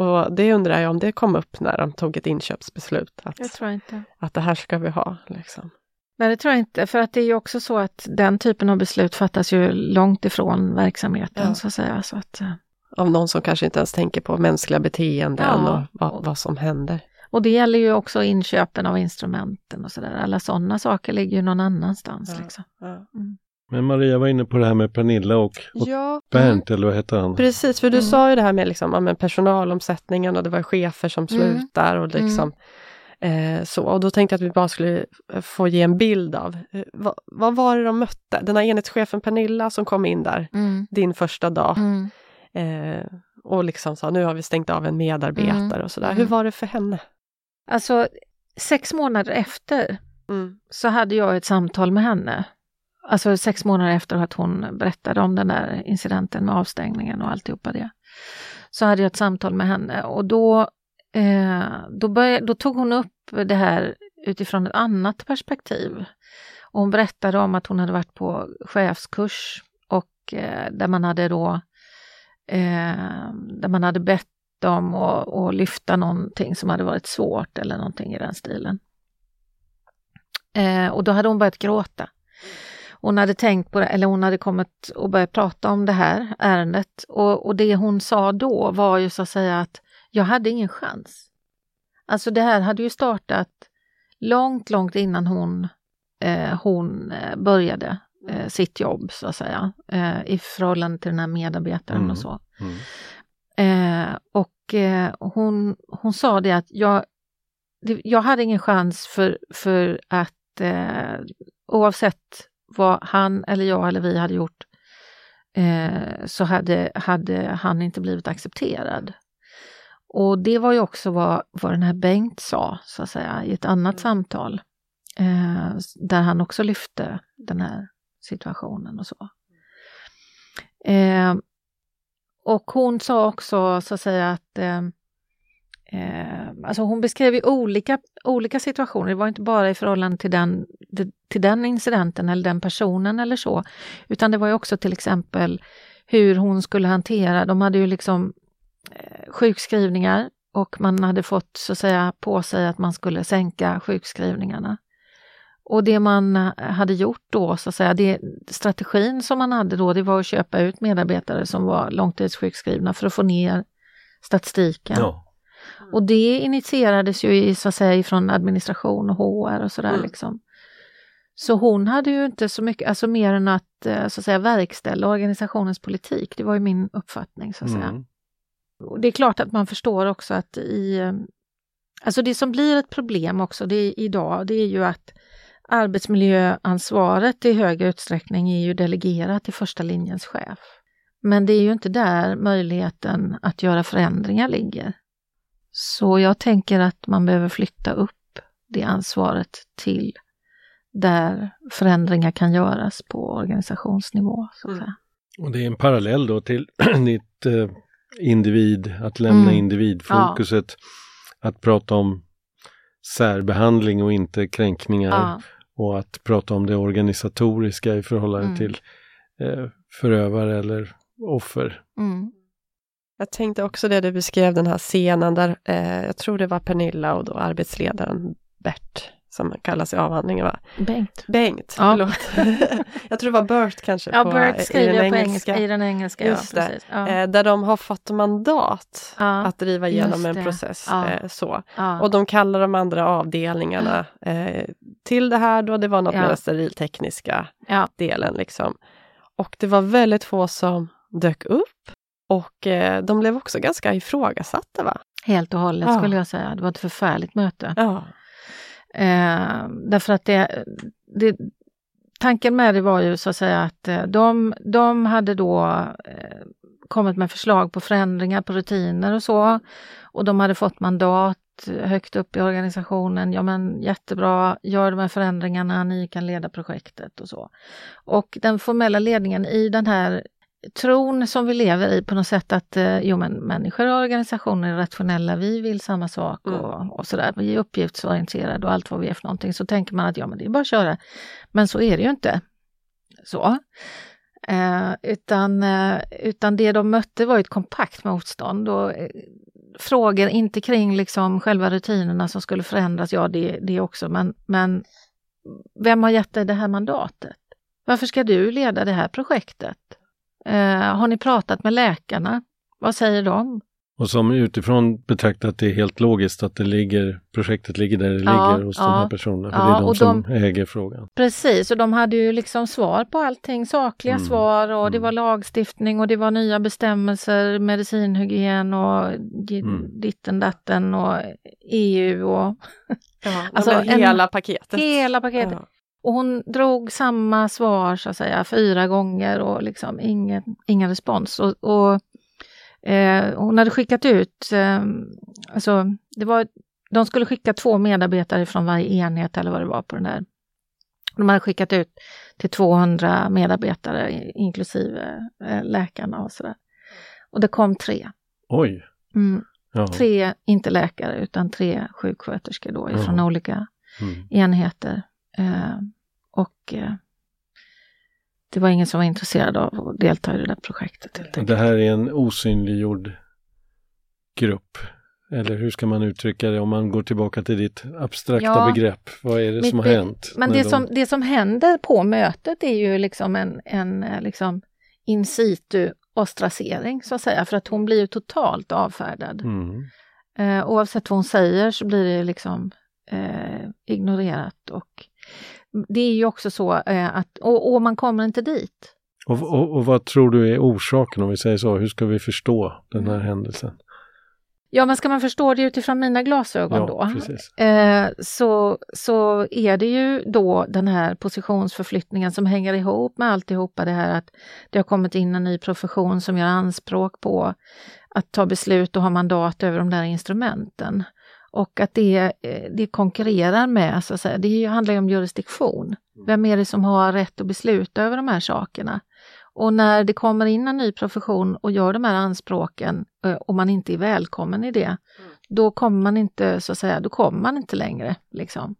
Och det undrar jag om det kom upp när de tog ett inköpsbeslut, att, Jag tror inte. att det här ska vi ha. Liksom. Nej, det tror jag inte, för att det är ju också så att den typen av beslut fattas ju långt ifrån verksamheten Ja. så att säga. Så att, eh, Av någon som kanske inte ens tänker på mänskliga beteenden Ja. och vad, vad som händer. och det gäller ju också inköpen av instrumenten och sådär. Alla sådana saker ligger ju någon annanstans. Ja. Liksom. Ja, Men Maria var inne på det här med Pernilla och, och ja Bernt, eller vad hette han? precis, för du Mm. sa ju det här med, liksom, ja, men personalomsättningen och det var chefer som Mm. slutar och liksom eh, så. Och då tänkte jag att vi bara skulle eh, få ge en bild av eh, vad, vad var det de mötte? Den här enhetschefen Pernilla som kom in där Mm. din första dag Mm. eh, och liksom sa nu har vi stängt av en medarbetare Mm. och sådär. Mm. Hur var det för henne? Alltså, sex månader efter Mm. så hade jag ett samtal med henne. Alltså sex månader efter att hon berättade om den där incidenten med avstängningen och alltihopa det. Så hade jag ett samtal med henne och då, eh, då, började, då tog hon upp det här utifrån ett annat perspektiv. Och hon berättade om att hon hade varit på chefskurs och eh, där man hade då eh, där man hade bett dem att, att lyfta någonting som hade varit svårt eller någonting i den stilen. Eh, och då hade hon börjat gråta. Hon hade tänkt på det, eller hon hade kommit och börjat prata om det här ärendet. Och, och det hon sa då var ju så att säga att jag hade ingen chans. Alltså det här hade ju startat långt, långt innan hon, eh, hon eh, började eh, sitt jobb så att säga. Eh, I förhållande till den här medarbetaren Mm. och så. Mm. Eh, och eh, hon, hon sa det att jag, det, jag hade ingen chans för, för att oavsett vad han eller jag eller vi hade gjort eh, så hade, hade han inte blivit accepterad. Och det var ju också vad, vad den här Bengt sa, så att säga, i ett annat samtal. Eh, där han också lyfte den här situationen och så. Eh, och hon sa också så att säga att eh, alltså hon beskrev ju olika, olika situationer, det var inte bara i förhållande till den, till den incidenten eller den personen eller så, utan det var ju också till exempel hur hon skulle hantera, de hade ju liksom eh, sjukskrivningar och man hade fått så att säga på sig att man skulle sänka sjukskrivningarna. Och det man eh, hade gjort då, så att säga, det, strategin som man hade då, det var att köpa ut medarbetare som var långtidssjukskrivna för att få ner statistiken. Ja. Och det initierades ju i, så att säga ifrån administration och HR och sådär Mm. liksom. Så hon hade ju inte så mycket, alltså mer än att, eh, så att säga, verkställa organisationens politik. Det var ju min uppfattning så att säga. Mm. Och det är klart att man förstår också att i... eh, Alltså det som blir ett problem också det idag, det är ju att arbetsmiljöansvaret i hög utsträckning är ju delegerat till första linjens chef. Men det är ju inte där möjligheten att göra förändringar ligger. Så jag tänker att man behöver flytta upp det ansvaret till där förändringar kan göras på organisationsnivå. Så att Mm. Och det är en parallell då till ditt eh, individ, att lämna Mm. individfokuset, att prata om särbehandling och inte kränkningar Ja, och att prata om det organisatoriska i förhållande Mm. till eh, förövare eller offer. mm, Jag tänkte också det du beskrev, den här scenen där, eh, jag tror det var Pernilla och då arbetsledaren Bert, som kallas i avhandlingen va? Bengt. Bengt, Ja. förlåt. jag tror det var Bert kanske. Ja, på, Bert i skriver den jag på engelska. I den engelska, Just ja. Precis. Ja. Eh, där de har fått mandat Ja, att driva igenom en process. Eh, så. Och de kallar de andra avdelningarna eh, till det här då, det var något med den steriltekniska delen liksom. Och det var väldigt få som dök upp. Och eh, de blev också ganska ifrågasatta va? Helt och hållet Ja. skulle jag säga. Det var ett förfärligt möte. Ja. Eh, därför att det, det, tanken med det var ju så att säga att eh, de, de hade då eh, kommit med förslag på förändringar på rutiner och så. Och de hade fått mandat högt upp i organisationen. Ja men jättebra, gör de här förändringarna, ni kan leda projektet och så. Och den formella ledningen i den här tron som vi lever i på något sätt att eh, jo men människor och organisationer är rationella, vi vill samma sak Mm. och, och sådär. Vi är uppgiftsorienterade och allt vad vi är för någonting. Så tänker man att ja men det är bara att köra. Men så är det ju inte. Så. Eh, utan, eh, utan det de mötte var ett kompakt motstånd och eh, frågor inte kring liksom själva rutinerna som skulle förändras, ja det, det också, men, men vem har gett dig det här mandatet? Varför ska du leda det här projektet? Eh, har ni pratat med läkarna? Vad säger de? Och som utifrån betraktat det är helt logiskt att det ligger, projektet ligger där det Ja, ligger hos de ja. här personerna. För Ja, det är de och som de- äger frågan. Precis, och de hade ju liksom svar på allting, sakliga Mm, svar och det mm. var lagstiftning och det var nya bestämmelser, medicinhygien och Mm. ditten datten och EU och Ja, Alltså, alltså, en- hela paketet. hela paketet. Och hon drog samma svar så att säga fyra gånger och liksom ingen, ingen respons. Och, och eh, hon hade skickat ut, eh, alltså det var, de skulle skicka två medarbetare från varje enhet eller vad det var på den där. De hade skickat ut till 200 medarbetare inklusive eh, läkarna och sådär. Och det kom tre. Oj! Mm, tre, inte läkare, utan tre sjuksköterskor då ifrån Jaha. olika Mm. enheter. Eh, och eh, det var ingen som var intresserad av att delta i det där projektet. Helt enkelt. Det här är en osynliggjord grupp. Eller hur ska man uttrycka det om man går tillbaka till ditt abstrakta Ja. begrepp? Vad är det som har be- hänt? Men det, de- som, det som händer på mötet är ju liksom en, en eh, liksom in situ ostracering så att säga, för att hon blir ju totalt avfärdad. Mm. Eh, oavsett vad hon säger så blir det liksom eh, ignorerat och det är ju också så eh, att, och, och man kommer inte dit. Och, och, och vad tror du är orsaken om vi säger så? Hur ska vi förstå den Mm. här händelsen? Ja, men ska man förstå det utifrån mina glasögon Ja, då, precis. eh, så, så är det ju då den här positionsförflyttningen som hänger ihop med alltihopa det här att det har kommit in en ny profession som gör anspråk på att ta beslut och ha mandat över de där instrumenten. Och att det, eh, det konkurrerar med, så att säga, det handlar ju om jurisdiktion. Vem är det som har rätt att besluta över de här sakerna? Och när det kommer in en ny profession och gör de här anspråken eh, och man inte är välkommen i det, då kommer man inte, så att säga, då kommer man inte längre. Liksom.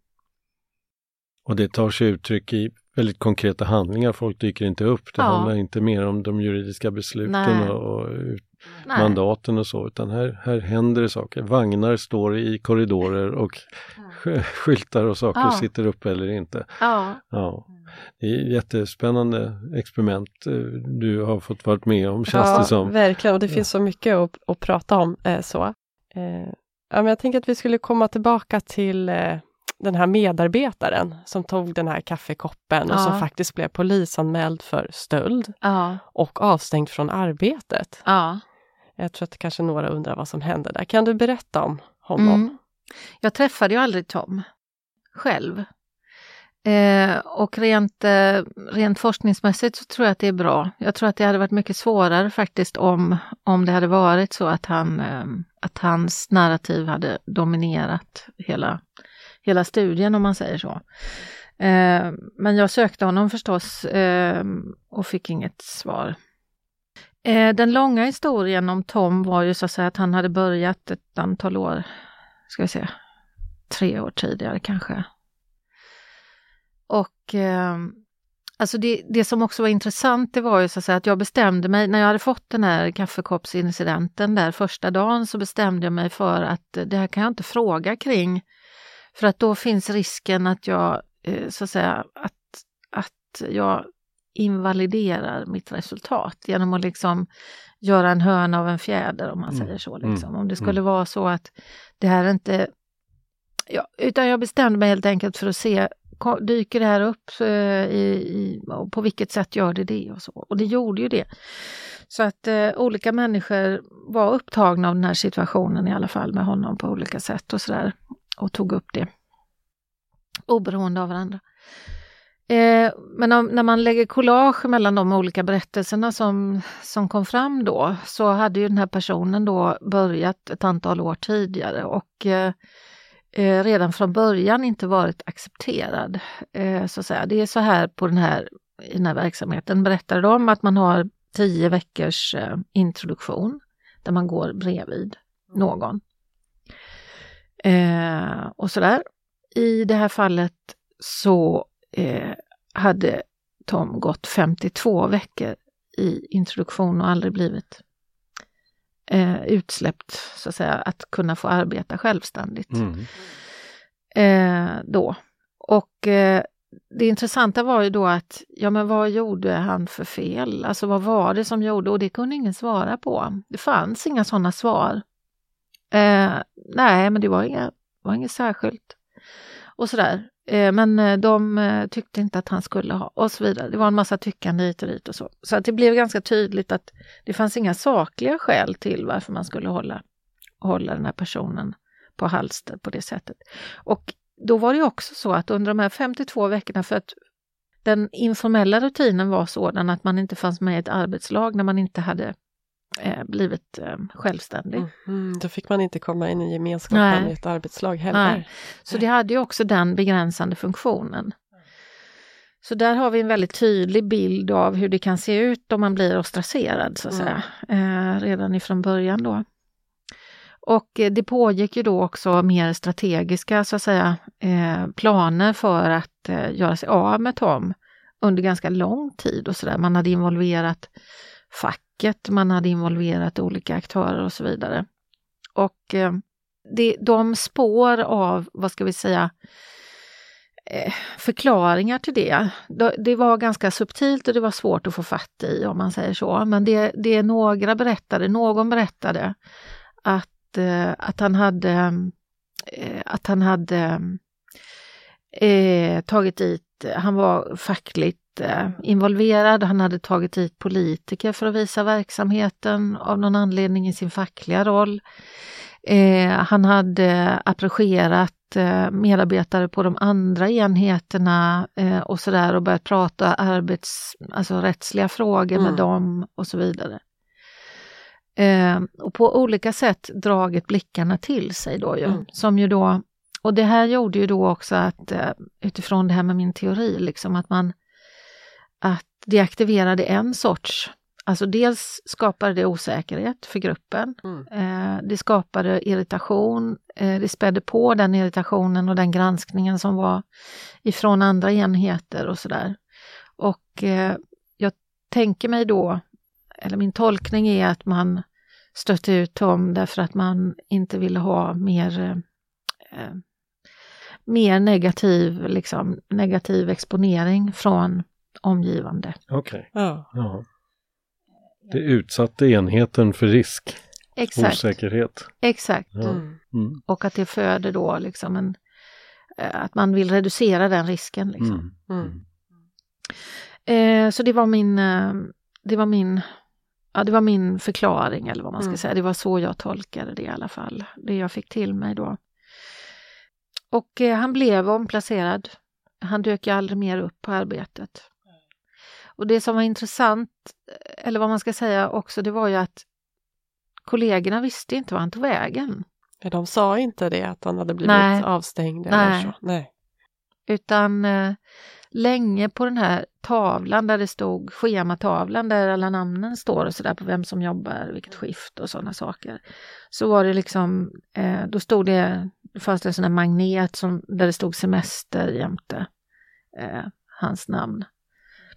Och det tar sig uttryck i väldigt konkreta handlingar. Folk dyker inte upp. Det Ja. handlar inte mer om de juridiska besluten Nej. och, och ut- Nej. mandaten och så, utan här, här händer det saker. Vagnar står i korridorer och sk- skyltar och saker Ja. sitter uppe eller inte. Ja, Ja. Det är ett jättespännande experiment eh, du har fått varit med om känns ja, det som. verkligen. Och det finns så mycket att, att prata om. Eh, så. Eh, ja, men jag tänker att vi skulle komma tillbaka till eh, den här medarbetaren som tog den här kaffekoppen och Ja. som faktiskt blev polisanmäld för stöld ja, och avstängd från arbetet. ja. Jag tror att kanske några undrar vad som hände där. Kan du berätta om honom? Mm. Jag träffade ju aldrig Tom själv. Eh, och rent, eh, rent forskningsmässigt så tror jag att det är bra. Jag tror att det hade varit mycket svårare faktiskt om, om det hade varit så att, han, eh, att hans narrativ hade dominerat hela, hela studien om man säger så. Eh, men jag sökte honom förstås eh, och fick inget svar. Eh, den långa historien om Tom var ju så att säga att han hade börjat ett antal år, ska vi se, tre år tidigare kanske. Och eh, alltså det, det som också var intressant det var ju så att säga att jag bestämde mig, när jag hade fått den här kaffekoppsincidenten där första dagen så bestämde jag mig för att eh, det här kan jag inte fråga kring. För att då finns risken att jag, eh, så att säga, att, att jag invaliderar mitt resultat genom att liksom göra en höna av en fjäder om man Mm. säger så. Mm. Liksom. Om det skulle vara så att det här inte... Ja, utan jag bestämde mig helt enkelt för att se, dyker det här upp eh, i, i, och på vilket sätt gör det det och så. Och det gjorde ju det. Så att eh, olika människor var upptagna av den här situationen i alla fall med honom på olika sätt och sådär. Och tog upp det. Oberoende av varandra. Eh, men om, när man lägger collage mellan de olika berättelserna som, som kom fram då så hade ju den här personen då börjat ett antal år tidigare och eh, eh, redan från början inte varit accepterad. Eh, så att säga. Det är så här på den här, i den här verksamheten berättar de att man har tio veckors eh, introduktion där man går bredvid någon. Eh, och sådär. I det här fallet så eh, hade Tom gått 52 veckor i introduktion och aldrig blivit eh, utsläppt, så att säga, att kunna få arbeta självständigt Mm. eh, då. Och eh, det intressanta var ju då att, ja men vad gjorde han för fel? Alltså vad var det som gjorde? Och det kunde ingen svara på. Det fanns inga sådana svar. Eh, nej, men det var, inga, var inget särskilt. Och sådär. Eh, men eh, de eh, tyckte inte att han skulle ha och så vidare. Det var en massa tyckande hit och dit och så. Så att det blev ganska tydligt att det fanns inga sakliga skäl till varför man skulle hålla, hålla den här personen på halster på det sättet. Och då var det också så att under de här 52 veckorna, för att den informella rutinen var sådan att man inte fanns med i ett arbetslag när man inte hade eh, blivit eh, självständig. Mhm, då fick man inte komma in i gemenskapen i ett arbetslag heller. Nej. Så det hade ju också den begränsande funktionen. Så där har vi en väldigt tydlig bild av hur det kan se ut om man blir ostracerad så att Mm. säga, eh, redan ifrån början då. Och eh, det pågick ju då också mer strategiska så att säga eh, planer för att eh, göra sig av med Tom under ganska lång tid och så där. Man hade involverat facket, man hade involverat olika aktörer och så vidare. Och eh, det, de spår av, vad ska vi säga, eh, förklaringar till det. Det- var ganska subtilt och det var svårt att få fatt i om man säger så. Men det, det några berättade, någon berättade att, eh, att han hade, eh, att han hade eh, tagit dit, han var fackligt eh, involverad, han hade tagit dit politiker för att visa verksamheten av någon anledning i sin fackliga roll. Eh, han hade approcherat eh, medarbetare på de andra enheterna eh, och sådär och börjat prata arbets, alltså rättsliga frågor med Mm. dem och så vidare. Eh, och på olika sätt dragit blickarna till sig då ju. Mm. Som ju då, och det här gjorde ju då också att eh, utifrån det här med min teori, liksom att man att det aktiverade en sorts, alltså dels skapade det osäkerhet för gruppen, Mm. eh, det skapade irritation, eh, det spädde på den irritationen och den granskningen som var ifrån andra enheter och sådär. Och eh, jag tänker mig då, eller min tolkning är att man stötte ut Tom därför att man inte ville ha mer mer negativ, liksom, negativ exponering från omgivande. Okej. Ja. Ja. Det utsatte enheten för risk, Exakt, osäkerhet. exakt. Ja. Mm. Mm. Och att det föder då liksom en, eh, att man vill reducera den risken. Liksom. Mm. Mm. Eh, så det var min, eh, det var min, ja det var min förklaring eller vad man ska Mm. säga. Det var så jag tolkade det i alla fall. Det jag fick till mig då. Och eh, han blev omplacerad. Han dök ju aldrig mer upp på arbetet. Och det som var intressant, eh, eller vad man ska säga också, det var ju att kollegorna visste inte var han tog vägen. Ja, De sa inte det att han hade blivit Nej. avstängd eller Nej. så. Nej. Utan eh, länge på den här tavlan där det stod, schematavlan där alla namnen står och sådär på vem som jobbar, vilket skift och sådana saker. Så var det liksom, eh, då stod det, det fanns det en sån här magnet som, där det stod semester jämte eh, hans namn.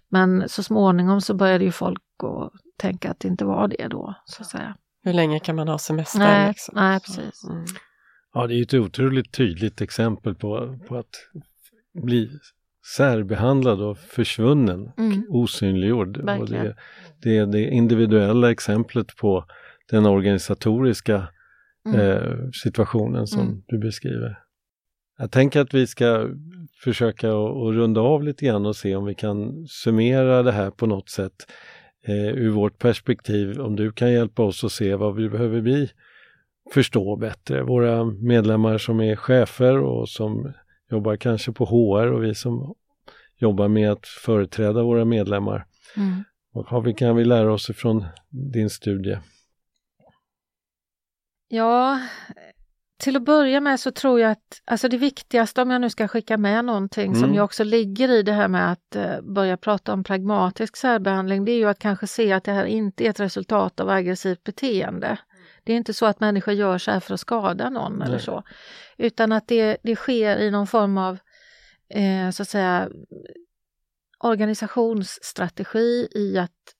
Men så småningom så började ju folk att tänka att det inte var det då, så att säga. Hur länge kan man ha semester? Nej, liksom? nej, Så, precis. Mm. Ja, det är ett otroligt tydligt exempel på, på att bli särbehandlad och försvunnen, Mm. osynliggjord. Och det, det är det individuella exemplet på den organisatoriska Mm. eh, situationen som Mm. du beskriver. Jag tänker att vi ska försöka att, runda av lite grann och se om vi kan summera det här på något sätt eh, ur vårt perspektiv. Om du kan hjälpa oss att se vad vi behöver vi förstå bättre. Våra medlemmar som är chefer och som jobbar kanske på HR och vi som jobbar med att företräda våra medlemmar. Mm. Vad kan vi lära oss ifrån din studie? Ja, till att börja med så tror jag att alltså det viktigaste om jag nu ska skicka med någonting som Mm. ju också ligger i det här med att eh, börja prata om pragmatisk särbehandling, det är ju att kanske se att det här inte är ett resultat av aggressivt beteende. Det är inte så att människor gör så här för att skada någon eller Nej. så, utan att det, det sker i någon form av eh, så att säga organisationsstrategi i att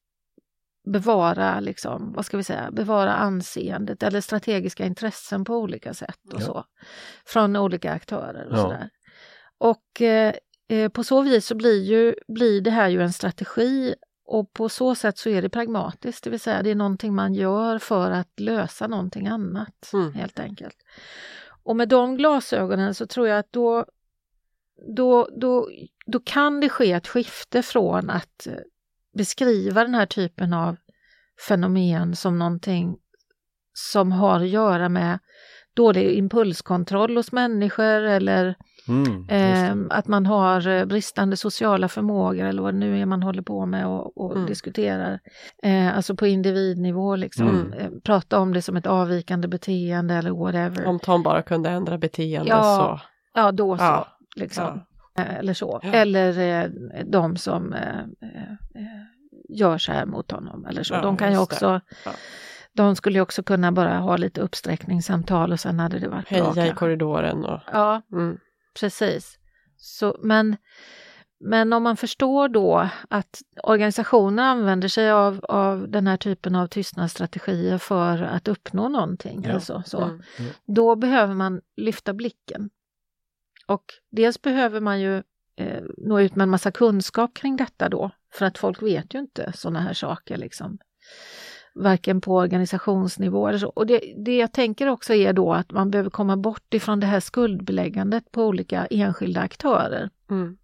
bevara, liksom, vad ska vi säga, bevara anseendet eller strategiska intressen på olika sätt och Ja. så. Från olika aktörer och Ja. sådär. Och eh, eh, på så vis så blir, ju, blir det här ju en strategi och på så sätt så är det pragmatiskt, det vill säga det är någonting man gör för att lösa någonting annat Mm. helt enkelt. Och med de glasögonen så tror jag att då, då, då, då kan det ske ett skifte från att eh, beskriva den här typen av fenomen som någonting som har att göra med dålig impulskontroll hos människor eller Mm, eh, att man har eh, bristande sociala förmågor eller vad det nu är man håller på med och, och Mm. diskuterar. Eh, alltså på individnivå liksom. Mm. Eh, prata om det som ett avvikande beteende eller whatever. Om Tom bara kunde ändra beteende Ja, så. Ja, då så. Ja, Liksom. Ja. Eh, Eller så. Ja. Eller eh, de som eh, gör så här mot honom. Eller så. Ja, de kan ju också Ja. De skulle ju också kunna bara ha lite uppsträckningssamtal och sen hade det varit bra. Heja i korridoren och... Ja, Mm. precis. Så, men, men om man förstår då att organisationer använder sig av, av den här typen av tystnadsstrategier för att uppnå någonting, Ja. alltså, så, Mm. då behöver man lyfta blicken. Och dels behöver man ju eh, nå ut med en massa kunskap kring detta då, för att folk vet ju inte sådana här saker liksom. Varken på organisationsnivå eller så. Och det, det jag tänker också är då att man behöver komma bort ifrån det här skuldbeläggandet på olika enskilda aktörer. Mm.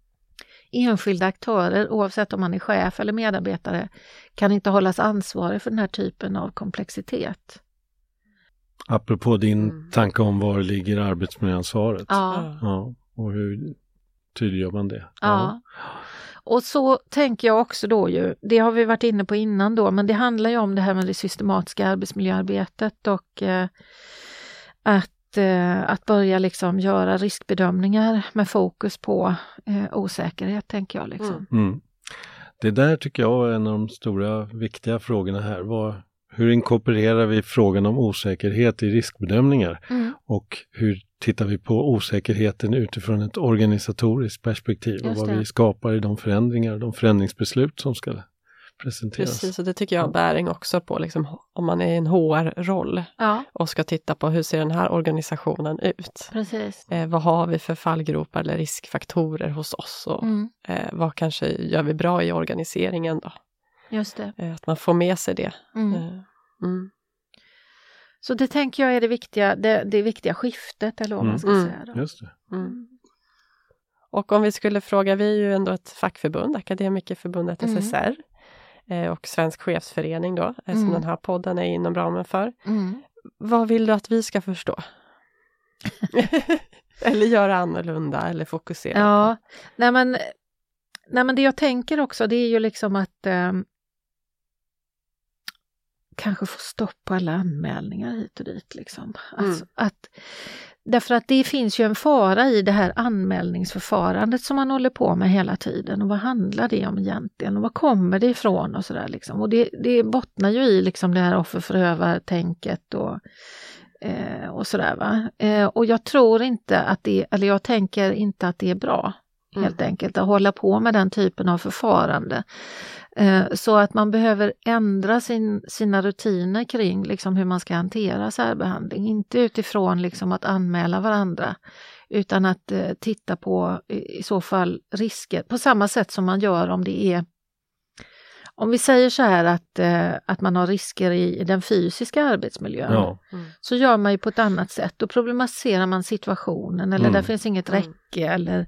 Enskilda aktörer, oavsett om man är chef eller medarbetare, kan inte hållas ansvarig för den här typen av komplexitet. Apropå din Mm. tanke om var ligger arbetsmiljöansvaret. Ja. Ja, och hur tydliggör man det? Ja. Och så tänker jag också då ju, det har vi varit inne på innan då, men det handlar ju om det här med det systematiska arbetsmiljöarbetet och eh, att, eh, att börja liksom göra riskbedömningar med fokus på eh, osäkerhet, tänker jag. Liksom. Mm. Det där tycker jag är en av de stora viktiga frågorna här. Vad, hur inkorporerar vi frågan om osäkerhet i riskbedömningar? Mm. Och hur tittar vi på osäkerheten utifrån ett organisatoriskt perspektiv och vad vi skapar i de förändringar, de förändringsbeslut som ska presenteras. Precis, och det tycker jag har bäring också på liksom, om man är i en HR-roll Ja, och ska titta på hur ser den här organisationen ut? precis. Eh, vad har vi för fallgropar eller riskfaktorer hos oss? Och, Mm, eh, vad kanske gör vi bra i organiseringen då? Just det. Eh, att man får med sig det. Mm. Eh, mm. Så det tänker jag är det viktiga, det, det viktiga skiftet eller vad Mm. man ska Mm. säga. Då. Just det. Mm. Och om vi skulle fråga, vi är ju ändå ett fackförbund, Akademikerförbundet Mm. SSR eh, och Svensk chefsförening då, som Mm. den här podden är inom ramen för. Mm. Vad vill du att vi ska förstå? eller göra annorlunda eller fokusera Ja, nej men, nej men det jag tänker också det är ju liksom att eh, kanske få stopp på alla anmälningar hit och dit. Liksom. Alltså, att, därför att det finns ju en fara i det här anmälningsförfarandet som man håller på med hela tiden. Och vad handlar det om egentligen? Och var kommer det ifrån? Och, så där, liksom. och det, det bottnar ju i liksom det här offer-förövar-tänket och eh, och sådär va. Eh, och jag tror inte att det, eller jag tänker inte att det är bra helt enkelt att hålla på med den typen av förfarande. Eh, så att man behöver ändra sin, sina rutiner kring liksom hur man ska hantera särbehandling. Inte utifrån liksom att anmäla varandra utan att eh, titta på i så fall risker på samma sätt som man gör om det är om vi säger så här att, eh, att man har risker i, i den fysiska arbetsmiljön Ja. så gör man ju på ett annat sätt. Då problematiserar man situationen eller Mm. där finns inget Mm. räcke eller...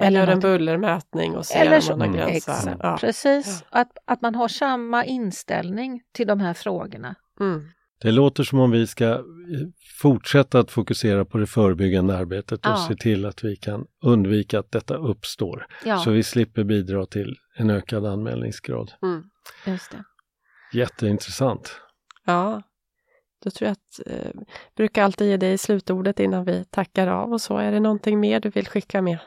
Man gör en bullermätning och ser Eller om man har Mm. gränser. Exakt, Ja. precis. Att, att man har samma inställning till de här frågorna. Mm. Det låter som om vi ska fortsätta att fokusera på det förebyggande arbetet och Ja. se till att vi kan undvika att detta uppstår. Ja, Så vi slipper bidra till en ökad anmälningsgrad. Mm. just det. Jätteintressant. Ja, då tror jag att eh, brukar alltid ge dig slutordet innan vi tackar av och så. Är det någonting mer du vill skicka med?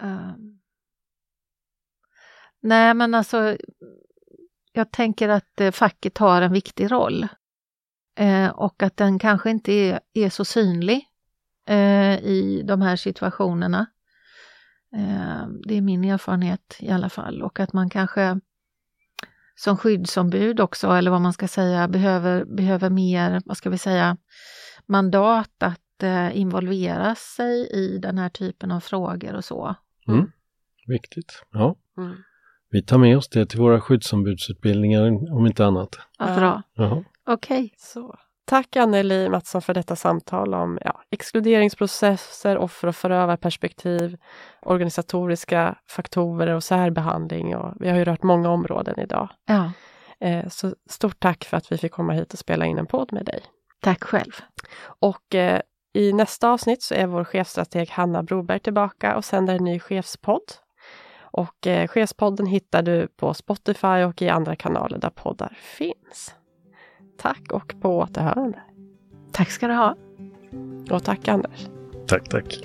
Ehm. nej, men alltså jag tänker att eh, facket har en viktig roll eh, och att den kanske inte är, är så synlig eh, i de här situationerna. Eh, det är min erfarenhet i alla fall och att man kanske som skyddsombud också, eller vad man ska säga, behöver, behöver mer, vad ska vi säga, mandat att eh, involvera sig i den här typen av frågor och så. Mm. Viktigt. Ja. Mm. Vi tar med oss det till våra skyddsombudsutbildningar om inte annat. Ja, bra. Okej. Så. Tack Anneli Mattsson för detta samtal om ja, exkluderingsprocesser, offer och förövarperspektiv, organisatoriska faktorer och särbehandling. Och vi har ju rört många områden idag. Ja, Eh, så stort tack för att vi fick komma hit och spela in en podd med dig. tack själv. Och eh, i nästa avsnitt så är vår chefstrateg Hanna Broberg tillbaka och sänder en ny chefspodd. Och eh, chefspodden hittar du på Spotify och i andra kanaler där poddar finns. Tack och på återhörande. Tack ska du ha. Och tack Anders. Tack, tack.